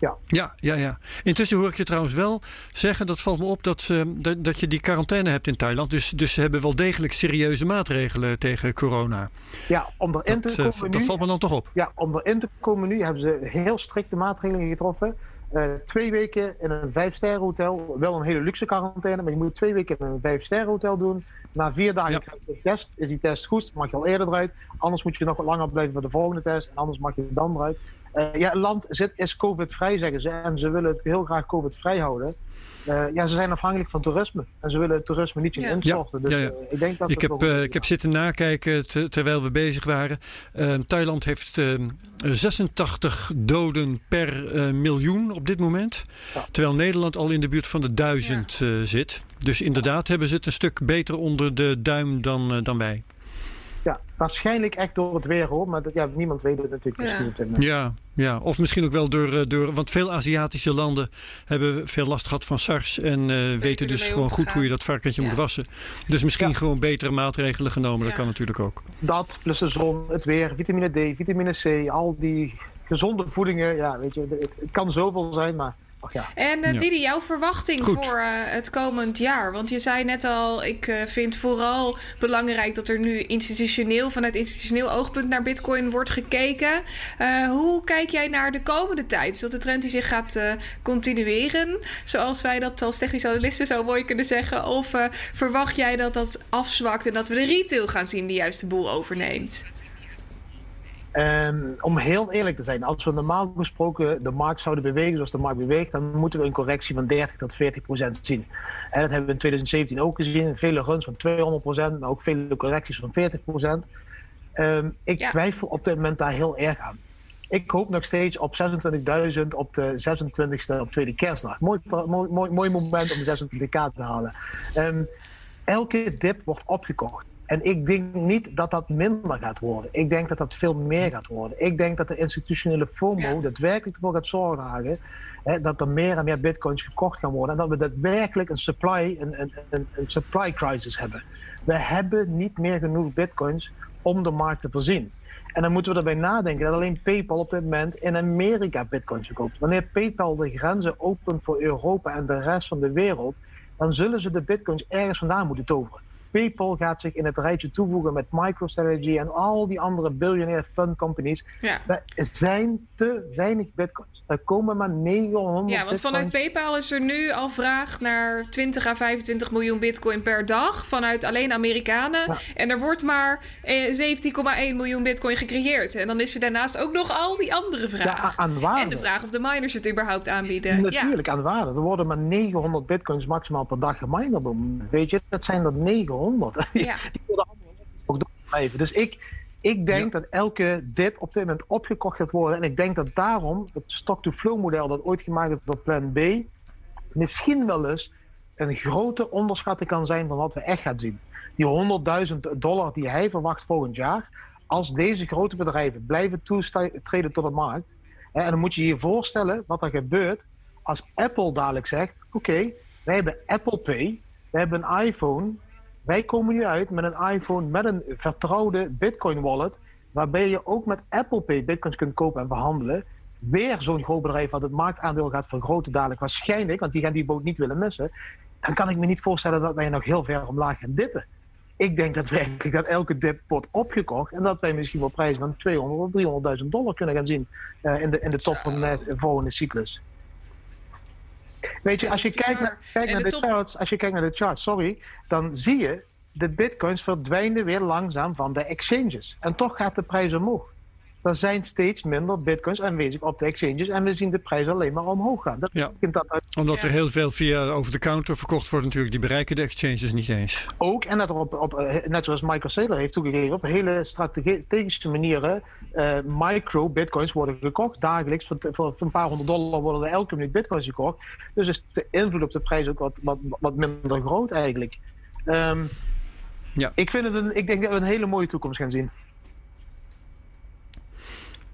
Ja. Ja, ja, ja. Intussen hoor ik je trouwens wel zeggen, dat valt me op, dat, uh, dat, dat je die quarantaine hebt in Thailand. Dus, dus ze hebben wel degelijk serieuze maatregelen tegen corona. Ja, om erin dat, te komen uh, nu... Dat valt me dan toch op. Ja, om erin te komen nu hebben ze heel strikte maatregelen getroffen. Uh, twee weken in een vijfsterren hotel. Wel een hele luxe quarantaine, maar je moet twee weken in een vijfsterren hotel doen. Na vier dagen Ja. krijg je een test. Is die test goed, mag je al eerder eruit. Anders moet je nog wat langer blijven voor de volgende test. En anders mag je dan eruit. Uh, ja, het land zit, is COVID-vrij, zeggen ze. En ze willen het heel graag COVID-vrij houden. Uh, ja, ze zijn afhankelijk van toerisme. En ze willen het toerisme niet zien Ja. instorten. Dus Ja, ja. uh, ik denk dat Ik heb, eh, ik heb zitten nakijken te- terwijl we bezig waren. Eh, Thailand heeft eh, 86 doden per eh, miljoen op dit moment. Ja. Terwijl Nederland al in de buurt van de duizend eh, zit. Dus inderdaad hebben ze het een stuk beter onder de duim dan, eh, dan wij. Ja, waarschijnlijk echt door het weer hoor, maar dat, ja, niemand weet het natuurlijk ja. misschien. Ja, ja, of misschien ook wel door, eh, door. Want veel Aziatische landen hebben veel last gehad van SARS. En uh, weten dus gewoon goed hoe je dat varkentje moet wassen. Dus misschien ja. gewoon betere maatregelen genomen. Dat kan natuurlijk ook. Dat, plus de zon, het weer, vitamine D, vitamine C, al die gezonde voedingen. Ja, weet je, het, het kan zoveel zijn, maar ja. En uh, Didi, jouw verwachting Goed. voor uh, het komend jaar? Want je zei net al, ik uh, vind vooral belangrijk dat er nu institutioneel, vanuit institutioneel oogpunt naar Bitcoin wordt gekeken. hoe kijk jij naar de komende tijd? Is dat de trend die zich gaat continueren, zoals wij dat als technische analisten zo mooi kunnen zeggen? Of verwacht jij dat dat afzwakt en dat we de retail gaan zien die juist de boel overneemt? Um, om heel eerlijk te zijn, als we normaal gesproken de markt zouden bewegen zoals de markt beweegt, dan moeten we een correctie van 30 tot 40 procent zien. En dat hebben we in 2017 ook gezien. Vele runs van 200 procent, maar ook vele correcties van 40 procent. Um, ik ja. twijfel op dit moment daar heel erg aan. Ik hoop nog steeds op 26.000 op de 26e op tweede kerstdag. Mooi, mooi, mooi moment om de 26k te halen. Um, elke dip wordt opgekocht. En ik denk niet dat dat minder gaat worden. Ik denk dat dat veel meer gaat worden. Ik denk dat de institutionele FOMO daadwerkelijk ervoor gaat zorgen hè, dat er meer en meer bitcoins gekocht gaan worden. En dat we daadwerkelijk een supply, een, een, een, een supply crisis hebben. We hebben niet meer genoeg bitcoins om de markt te voorzien. En dan moeten we erbij nadenken dat alleen PayPal op dit moment in Amerika bitcoins verkoopt. Wanneer PayPal de grenzen opent voor Europa en de rest van de wereld, dan zullen ze de bitcoins ergens vandaan moeten toveren. PayPal gaat zich in het rijtje toevoegen met MicroStrategy en al die andere biljonair fund companies. Ja. Er zijn te weinig bitcoins. Er komen maar 900 Ja, want vanuit PayPal is er nu al vraag naar 20 à 25 miljoen bitcoin per dag. Vanuit alleen Amerikanen. Ja. En er wordt maar 17,1 miljoen bitcoin gecreëerd. En dan is er daarnaast ook nog al die andere vragen. Ja, aan waarde. En de vraag of de miners het überhaupt aanbieden. Natuurlijk, aan waarde. Er worden maar 900 bitcoins maximaal per dag gemined. Weet je, dat zijn er 900. Ja. Die worden allemaal ook doorblijven. Dus ik, ik denk ja. dat elke dip op dit moment opgekocht gaat worden. En ik denk dat daarom het stock-to-flow model dat ooit gemaakt is door Plan B... misschien wel eens een grote onderschatting kan zijn van wat we echt gaan zien. Die 100.000 dollar die hij verwacht volgend jaar... als deze grote bedrijven blijven toetreden tot de markt... En dan moet je je voorstellen wat er gebeurt als Apple dadelijk zegt... oké, okay, wij hebben Apple Pay, we hebben een iPhone... Wij komen nu uit met een iPhone met een vertrouwde Bitcoin wallet, waarbij je ook met Apple Pay Bitcoins kunt kopen en behandelen. Weer zo'n groot bedrijf wat het marktaandeel gaat vergroten dadelijk waarschijnlijk, want die gaan die boot niet willen missen. Dan kan ik me niet voorstellen dat wij nog heel ver omlaag gaan dippen. Ik denk dat, wij, dat elke dip wordt opgekocht en dat wij misschien wel prijzen van 200 of 300.000 dollar kunnen gaan zien uh, in, de, in de top van de volgende cyclus. Weet je, als je kijkt naar, kijkt naar de, de charts, als je kijkt naar de charts, sorry, dan zie je de bitcoins verdwijnen weer langzaam van de exchanges. En toch gaat de prijs omhoog. Er zijn steeds minder bitcoins aanwezig op de exchanges en we zien de prijs alleen maar omhoog gaan. Dat ja. dat uit... Omdat er heel veel via over de counter verkocht wordt natuurlijk, die bereiken de exchanges niet eens. Ook, en dat er op, op net zoals Michael Saylor heeft toegegeven, op hele strategische manieren uh, micro-bitcoins worden gekocht. Dagelijks, voor, voor, een paar honderd dollar worden er elke minuut bitcoins gekocht. Dus is de invloed op de prijs ook wat, wat, wat minder groot eigenlijk. Um, ja. ik, vind het een, ik denk dat we een hele mooie toekomst gaan zien.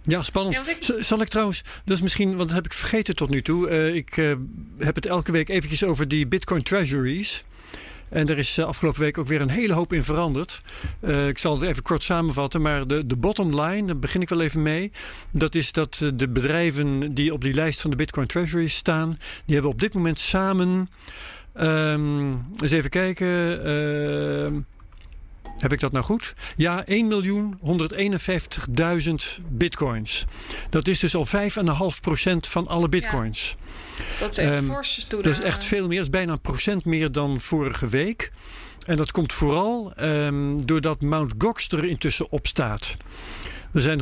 Ja, spannend. Ja, ik... Zal ik trouwens, dat is misschien, want dat heb ik vergeten tot nu toe. Uh, ik uh, heb het elke week eventjes over die Bitcoin Treasuries. En er is afgelopen week ook weer een hele hoop in veranderd. Uh, ik zal het even kort samenvatten. Maar de, de bottom line, daar begin ik wel even mee. Dat is dat de bedrijven die op die lijst van de Bitcoin Treasuries staan. Die hebben op dit moment samen. Um, eens even kijken. Heb ik dat nou goed? Ja, 1.151.000 bitcoins. Dat is dus al 5,5% van alle bitcoins. Ja, dat is echt um, fors Dat is echt veel meer. Dat is bijna een procent meer dan vorige week. En dat komt vooral um, doordat Mt. Gox er intussen op staat. Er zijn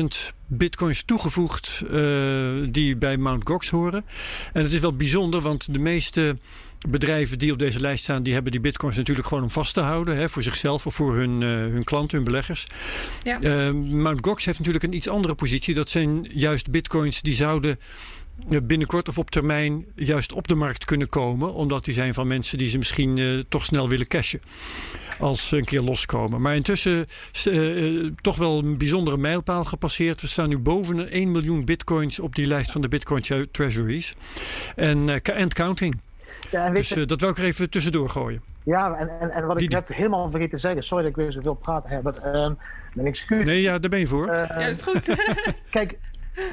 141.000 bitcoins toegevoegd uh, die bij Mt. Gox horen. En het is wel bijzonder, want de meeste bedrijven die op deze lijst staan, die hebben die bitcoins natuurlijk gewoon om vast te houden. Hè, voor zichzelf of voor hun, uh, hun klanten, hun beleggers. Ja. Uh, Mt. Gox heeft natuurlijk een iets andere positie. Dat zijn juist bitcoins die zouden binnenkort of op termijn juist op de markt kunnen komen. Omdat die zijn van mensen die ze misschien toch snel willen cashen. Als ze een keer loskomen. Maar intussen toch wel een bijzondere mijlpaal gepasseerd. We staan nu boven de 1 miljoen bitcoins op die lijst van de Bitcoin Treasuries. En, and counting. Ja, en dus dat wil ik er even tussendoor gooien. Ja, en, en, en wat ik net helemaal vergeten te zeggen, sorry dat ik weer zoveel praat, Herbert. Um, mijn excuus. Nee, ja, daar ben je voor. Uh, ja, is goed. kijk,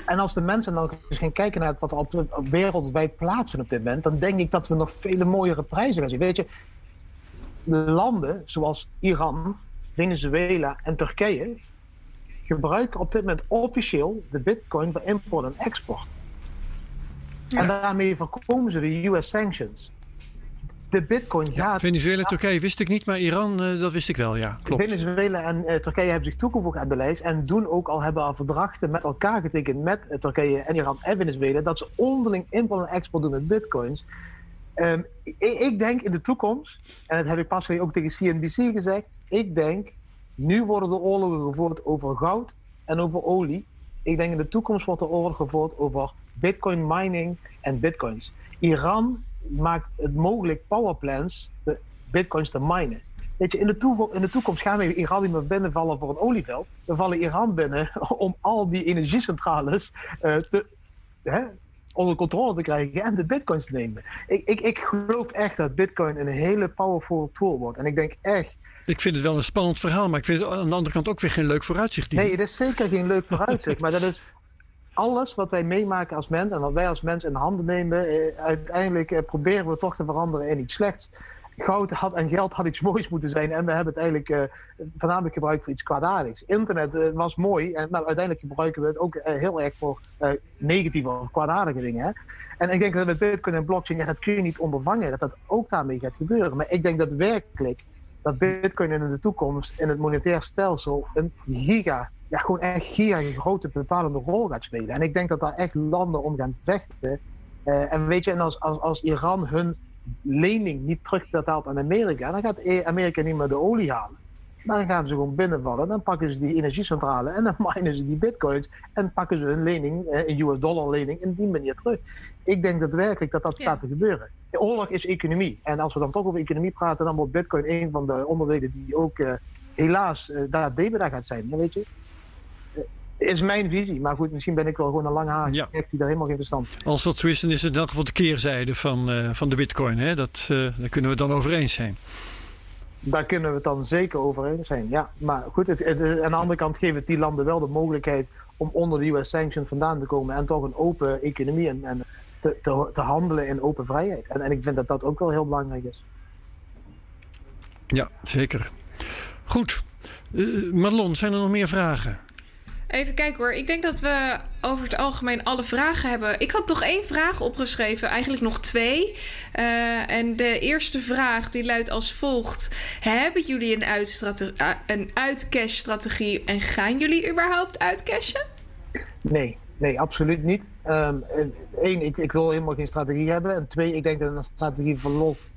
en als de mensen dan gaan kijken naar wat er op, op wereldwijd plaatsvindt op dit moment, dan denk ik dat we nog vele mooiere prijzen gaan zien. Weet je, landen zoals Iran, Venezuela en Turkije gebruiken op dit moment officieel de bitcoin voor import en export. En daarmee voorkomen ze de US sanctions de bitcoin gaat... Venezuela en Turkije wist ik niet, maar Iran, uh, dat wist ik wel, ja. Klopt. Venezuela en uh, Turkije hebben zich toegevoegd aan de lijst en doen ook al hebben al verdrachten met elkaar getekend met uh, Turkije en Iran en Venezuela dat ze onderling import en export doen met bitcoins. Um, ik, ik, denk in de toekomst, en dat heb ik pas ook tegen CNBC gezegd, ik denk, nu worden de oorlogen gevoerd over goud en over olie. Ik denk in de toekomst wordt de oorlog gevoerd over bitcoin mining en bitcoins. Iran maakt het mogelijk powerplants, de bitcoins te minen. Weet je, in de, in de toekomst gaan we Iran niet meer binnenvallen voor een olieveld. We vallen Iran binnen om al die energiecentrales uh, te, hè, onder controle te krijgen en de bitcoins te nemen. Ik, ik, ik geloof echt dat bitcoin een hele powerful tool wordt. En ik denk echt... Ik vind het wel een spannend verhaal, maar ik vind het aan de andere kant ook weer geen leuk vooruitzicht. Nee, het is zeker geen leuk vooruitzicht. maar dat is alles wat wij meemaken als mens en wat wij als mens in handen nemen, eh, uiteindelijk eh, proberen we toch te veranderen in iets slechts. Goud had, en geld had iets moois moeten zijn en we hebben het eigenlijk eh, voornamelijk gebruikt voor iets kwaadaardigs. Internet uh, was mooi, en, maar uiteindelijk gebruiken we het ook uh, heel erg voor negatieve of kwaadaardige dingen. Hè? En ik denk dat met Bitcoin en blockchain, ja, dat kun je niet ondervangen, dat dat ook daarmee gaat gebeuren. Maar ik denk dat werkelijk dat Bitcoin in de toekomst in het monetair stelsel een giga ja, gewoon echt hier een grote bepalende rol gaat spelen. En ik denk dat daar echt landen om gaan vechten. Uh, en weet je, en als, als, als Iran hun lening niet terugbetaalt aan Amerika, dan gaat e- Amerika niet meer de olie halen. Dan gaan ze gewoon binnenvallen, dan pakken ze die energiecentrale en dan minen ze die bitcoins en pakken ze hun lening, eh, een US dollar lening, in die manier terug. Ik denk daadwerkelijk dat dat staat te gebeuren. De oorlog is economie. En als we dan toch over economie praten, dan wordt bitcoin een van de onderdelen die ook uh, helaas uh, daar gaat zijn. Weet je? Is mijn visie. Maar goed, misschien ben ik wel gewoon een lange haar ja. die daar helemaal geen verstand van Als dat zo is, dan is het in elk geval de keerzijde van, uh, van de bitcoin. Hè? Dat, uh, daar kunnen we het dan over eens zijn. Daar kunnen we het dan zeker over eens zijn, ja. Maar goed, het, het, aan de andere kant geven het die landen wel de mogelijkheid... om onder de US sanctions vandaan te komen... en toch een open economie en, en te, te, te, handelen in open vrijheid. En, en ik vind dat dat ook wel heel belangrijk is. Ja, zeker. Goed. Uh, Madelon, zijn er nog meer vragen? Even kijken hoor. Ik denk dat we over het algemeen alle vragen hebben. Ik had nog één vraag opgeschreven, eigenlijk nog twee. Uh, en de eerste vraag die luidt als volgt: Hebben jullie een, uh, een uitcash-strategie en gaan jullie überhaupt uitcashen? Nee, nee, absoluut niet. Eén, um, ik, ik, wil helemaal geen strategie hebben. En twee, ik denk dat een strategie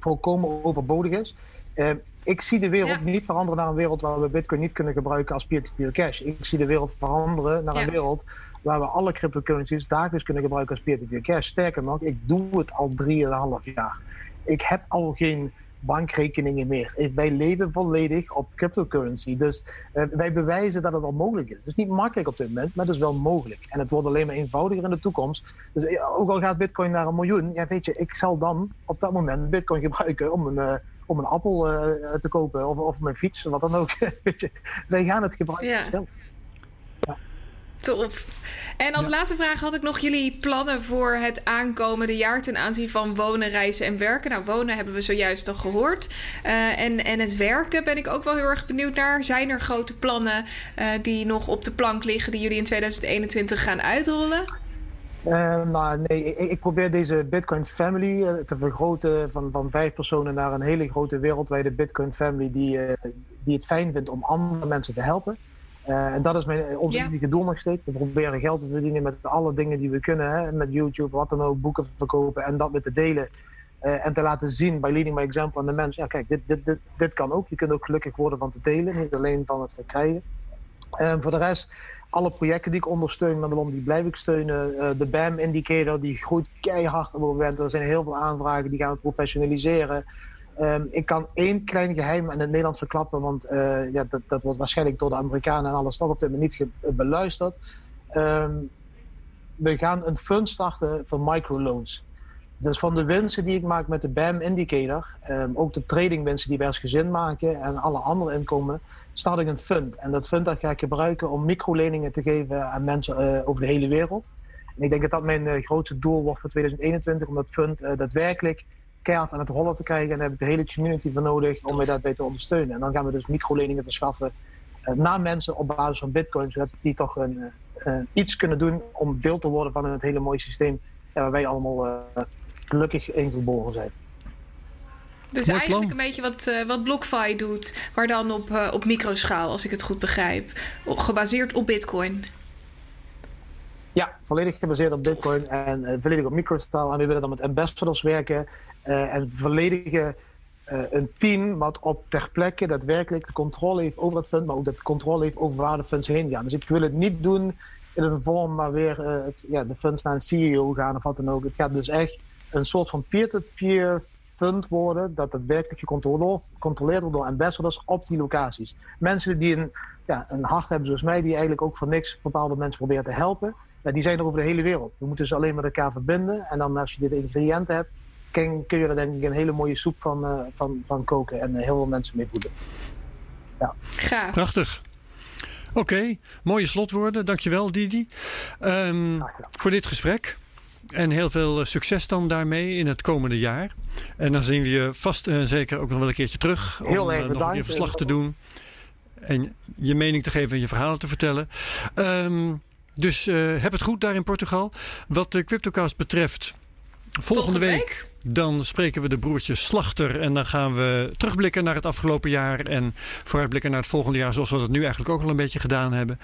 volkomen overbodig is. Um, ik zie de wereld niet veranderen naar een wereld waar we Bitcoin niet kunnen gebruiken als peer-to-peer cash. Ik zie de wereld veranderen naar een wereld waar we alle cryptocurrencies dagelijks kunnen gebruiken als peer-to-peer cash. Sterker nog, ik doe het al 3,5 jaar. Ik heb al geen bankrekeningen meer. Wij leven volledig op cryptocurrency. Dus uh, wij bewijzen dat het al mogelijk is. Het is niet makkelijk op dit moment, maar het is wel mogelijk. En het wordt alleen maar eenvoudiger in de toekomst. Dus eh, ook al gaat Bitcoin naar een miljoen, ja, weet je, ik zal dan op dat moment Bitcoin gebruiken om een. Uh, om een appel uh, te kopen of, of mijn fiets, wat dan ook. Wij gaan het gebruiken. Ja. ja. Tof. En als laatste vraag had ik nog jullie plannen voor het aankomende jaar ten aanzien van wonen, reizen en werken. Nou, wonen hebben we zojuist al gehoord. Uh, en, en het werken ben ik ook wel heel erg benieuwd naar. Zijn er grote plannen uh, die nog op de plank liggen die jullie in 2021 gaan uitrollen? Uh, nou, nee, ik, ik, probeer deze Bitcoin family uh, te vergroten van, van vijf personen naar een hele grote wereldwijde Bitcoin family die, uh, die het fijn vindt om andere mensen te helpen. en dat is mijn, unieke doel nog steeds. We proberen geld te verdienen met alle dingen die we kunnen, hè, met YouTube, wat dan ook, boeken verkopen en dat met te delen. en te laten zien bij leading by example aan de mensen. Ja, kijk, dit, dit, dit, dit kan ook. Je kunt ook gelukkig worden van te delen, niet alleen van het verkrijgen. voor de rest alle projecten die ik ondersteun, Madelon, die blijf ik steunen. de BAM-indicator, die groeit keihard op het moment. Er zijn heel veel aanvragen, die gaan we professionaliseren. Ehm, ik kan één klein geheim aan het Nederlands verklappen, want ja, dat, dat, wordt waarschijnlijk door de Amerikanen en alle stad op dit moment niet beluisterd. Ehm, we gaan een fund starten voor microloans. Dus van de winsten die ik maak met de BAM Indicator, um, ook de tradingwinsten die wij als gezin maken en alle andere inkomen, start ik een fund. En dat fund dat ga ik gebruiken om microleningen te geven aan mensen uh, over de hele wereld. En ik denk dat dat mijn uh, grootste doel wordt voor 2021, om dat fund uh, daadwerkelijk keihard aan het rollen te krijgen. En daar heb ik de hele community voor nodig om mij daarbij te ondersteunen. En dan gaan we dus microleningen verschaffen naar mensen op basis van bitcoin, zodat die toch een, iets kunnen doen om deel te worden van het hele mooie systeem waar wij allemaal gelukkig ingeboren zijn. Dus eigenlijk een beetje wat, uh, wat BlockFi doet, maar dan op, uh, op microschaal, als ik het goed begrijp. Gebaseerd op Bitcoin. Ja, volledig gebaseerd op Bitcoin en uh, volledig op microschaal. En we willen dan met ambassadors werken en volledige een team wat op ter plekke daadwerkelijk de controle heeft over het fund, maar ook dat de controle heeft over waar de funds heen gaan. Dus ik wil het niet doen in een vorm waar weer het, ja, de funds naar een CEO gaan of wat dan ook. Het gaat dus echt een soort van peer-to-peer fund worden, dat daadwerkelijk gecontroleerd wordt door ambassadors op die locaties. Mensen die een, ja, een hart hebben zoals mij, die eigenlijk ook voor niks bepaalde mensen proberen te helpen, ja, die zijn er over de hele wereld. We moeten ze alleen met elkaar verbinden en dan als je dit ingrediënten hebt, kun, kun je er denk ik een hele mooie soep van, uh, van, van koken en uh, heel veel mensen mee voeden. Ja. Graag. Prachtig. Oké, okay, mooie slotwoorden. Dankjewel Didi um, voor dit gesprek. En heel veel eh, succes dan daarmee in het komende jaar. En dan zien we je vast en zeker ook nog wel een keertje terug. Heel om erg uh, nog een verslag te doen. En je mening te geven en je verhalen te vertellen. Um, dus uh, heb het goed daar in Portugal. Wat de CryptoCast betreft, volgende, volgende week, week dan spreken we de broertjes Slachter. En dan gaan we terugblikken naar het afgelopen jaar. En vooruitblikken naar het volgende jaar. Zoals we dat nu eigenlijk ook al een beetje gedaan hebben.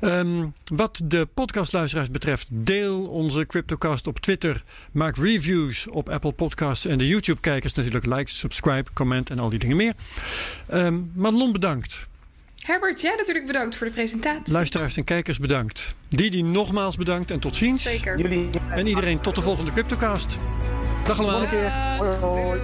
Um, wat de podcastluisteraars betreft. Deel onze CryptoCast op Twitter. Maak reviews op Apple Podcasts. En de YouTube-kijkers natuurlijk. Like, subscribe, comment en al die dingen meer. Um, Madelon bedankt. Herbert, jij natuurlijk bedankt voor de presentatie. Luisteraars en kijkers bedankt. Didi nogmaals bedankt en tot ziens. Zeker. Jullie. En iedereen tot de volgende CryptoCast. Dag allemaal. Hoi.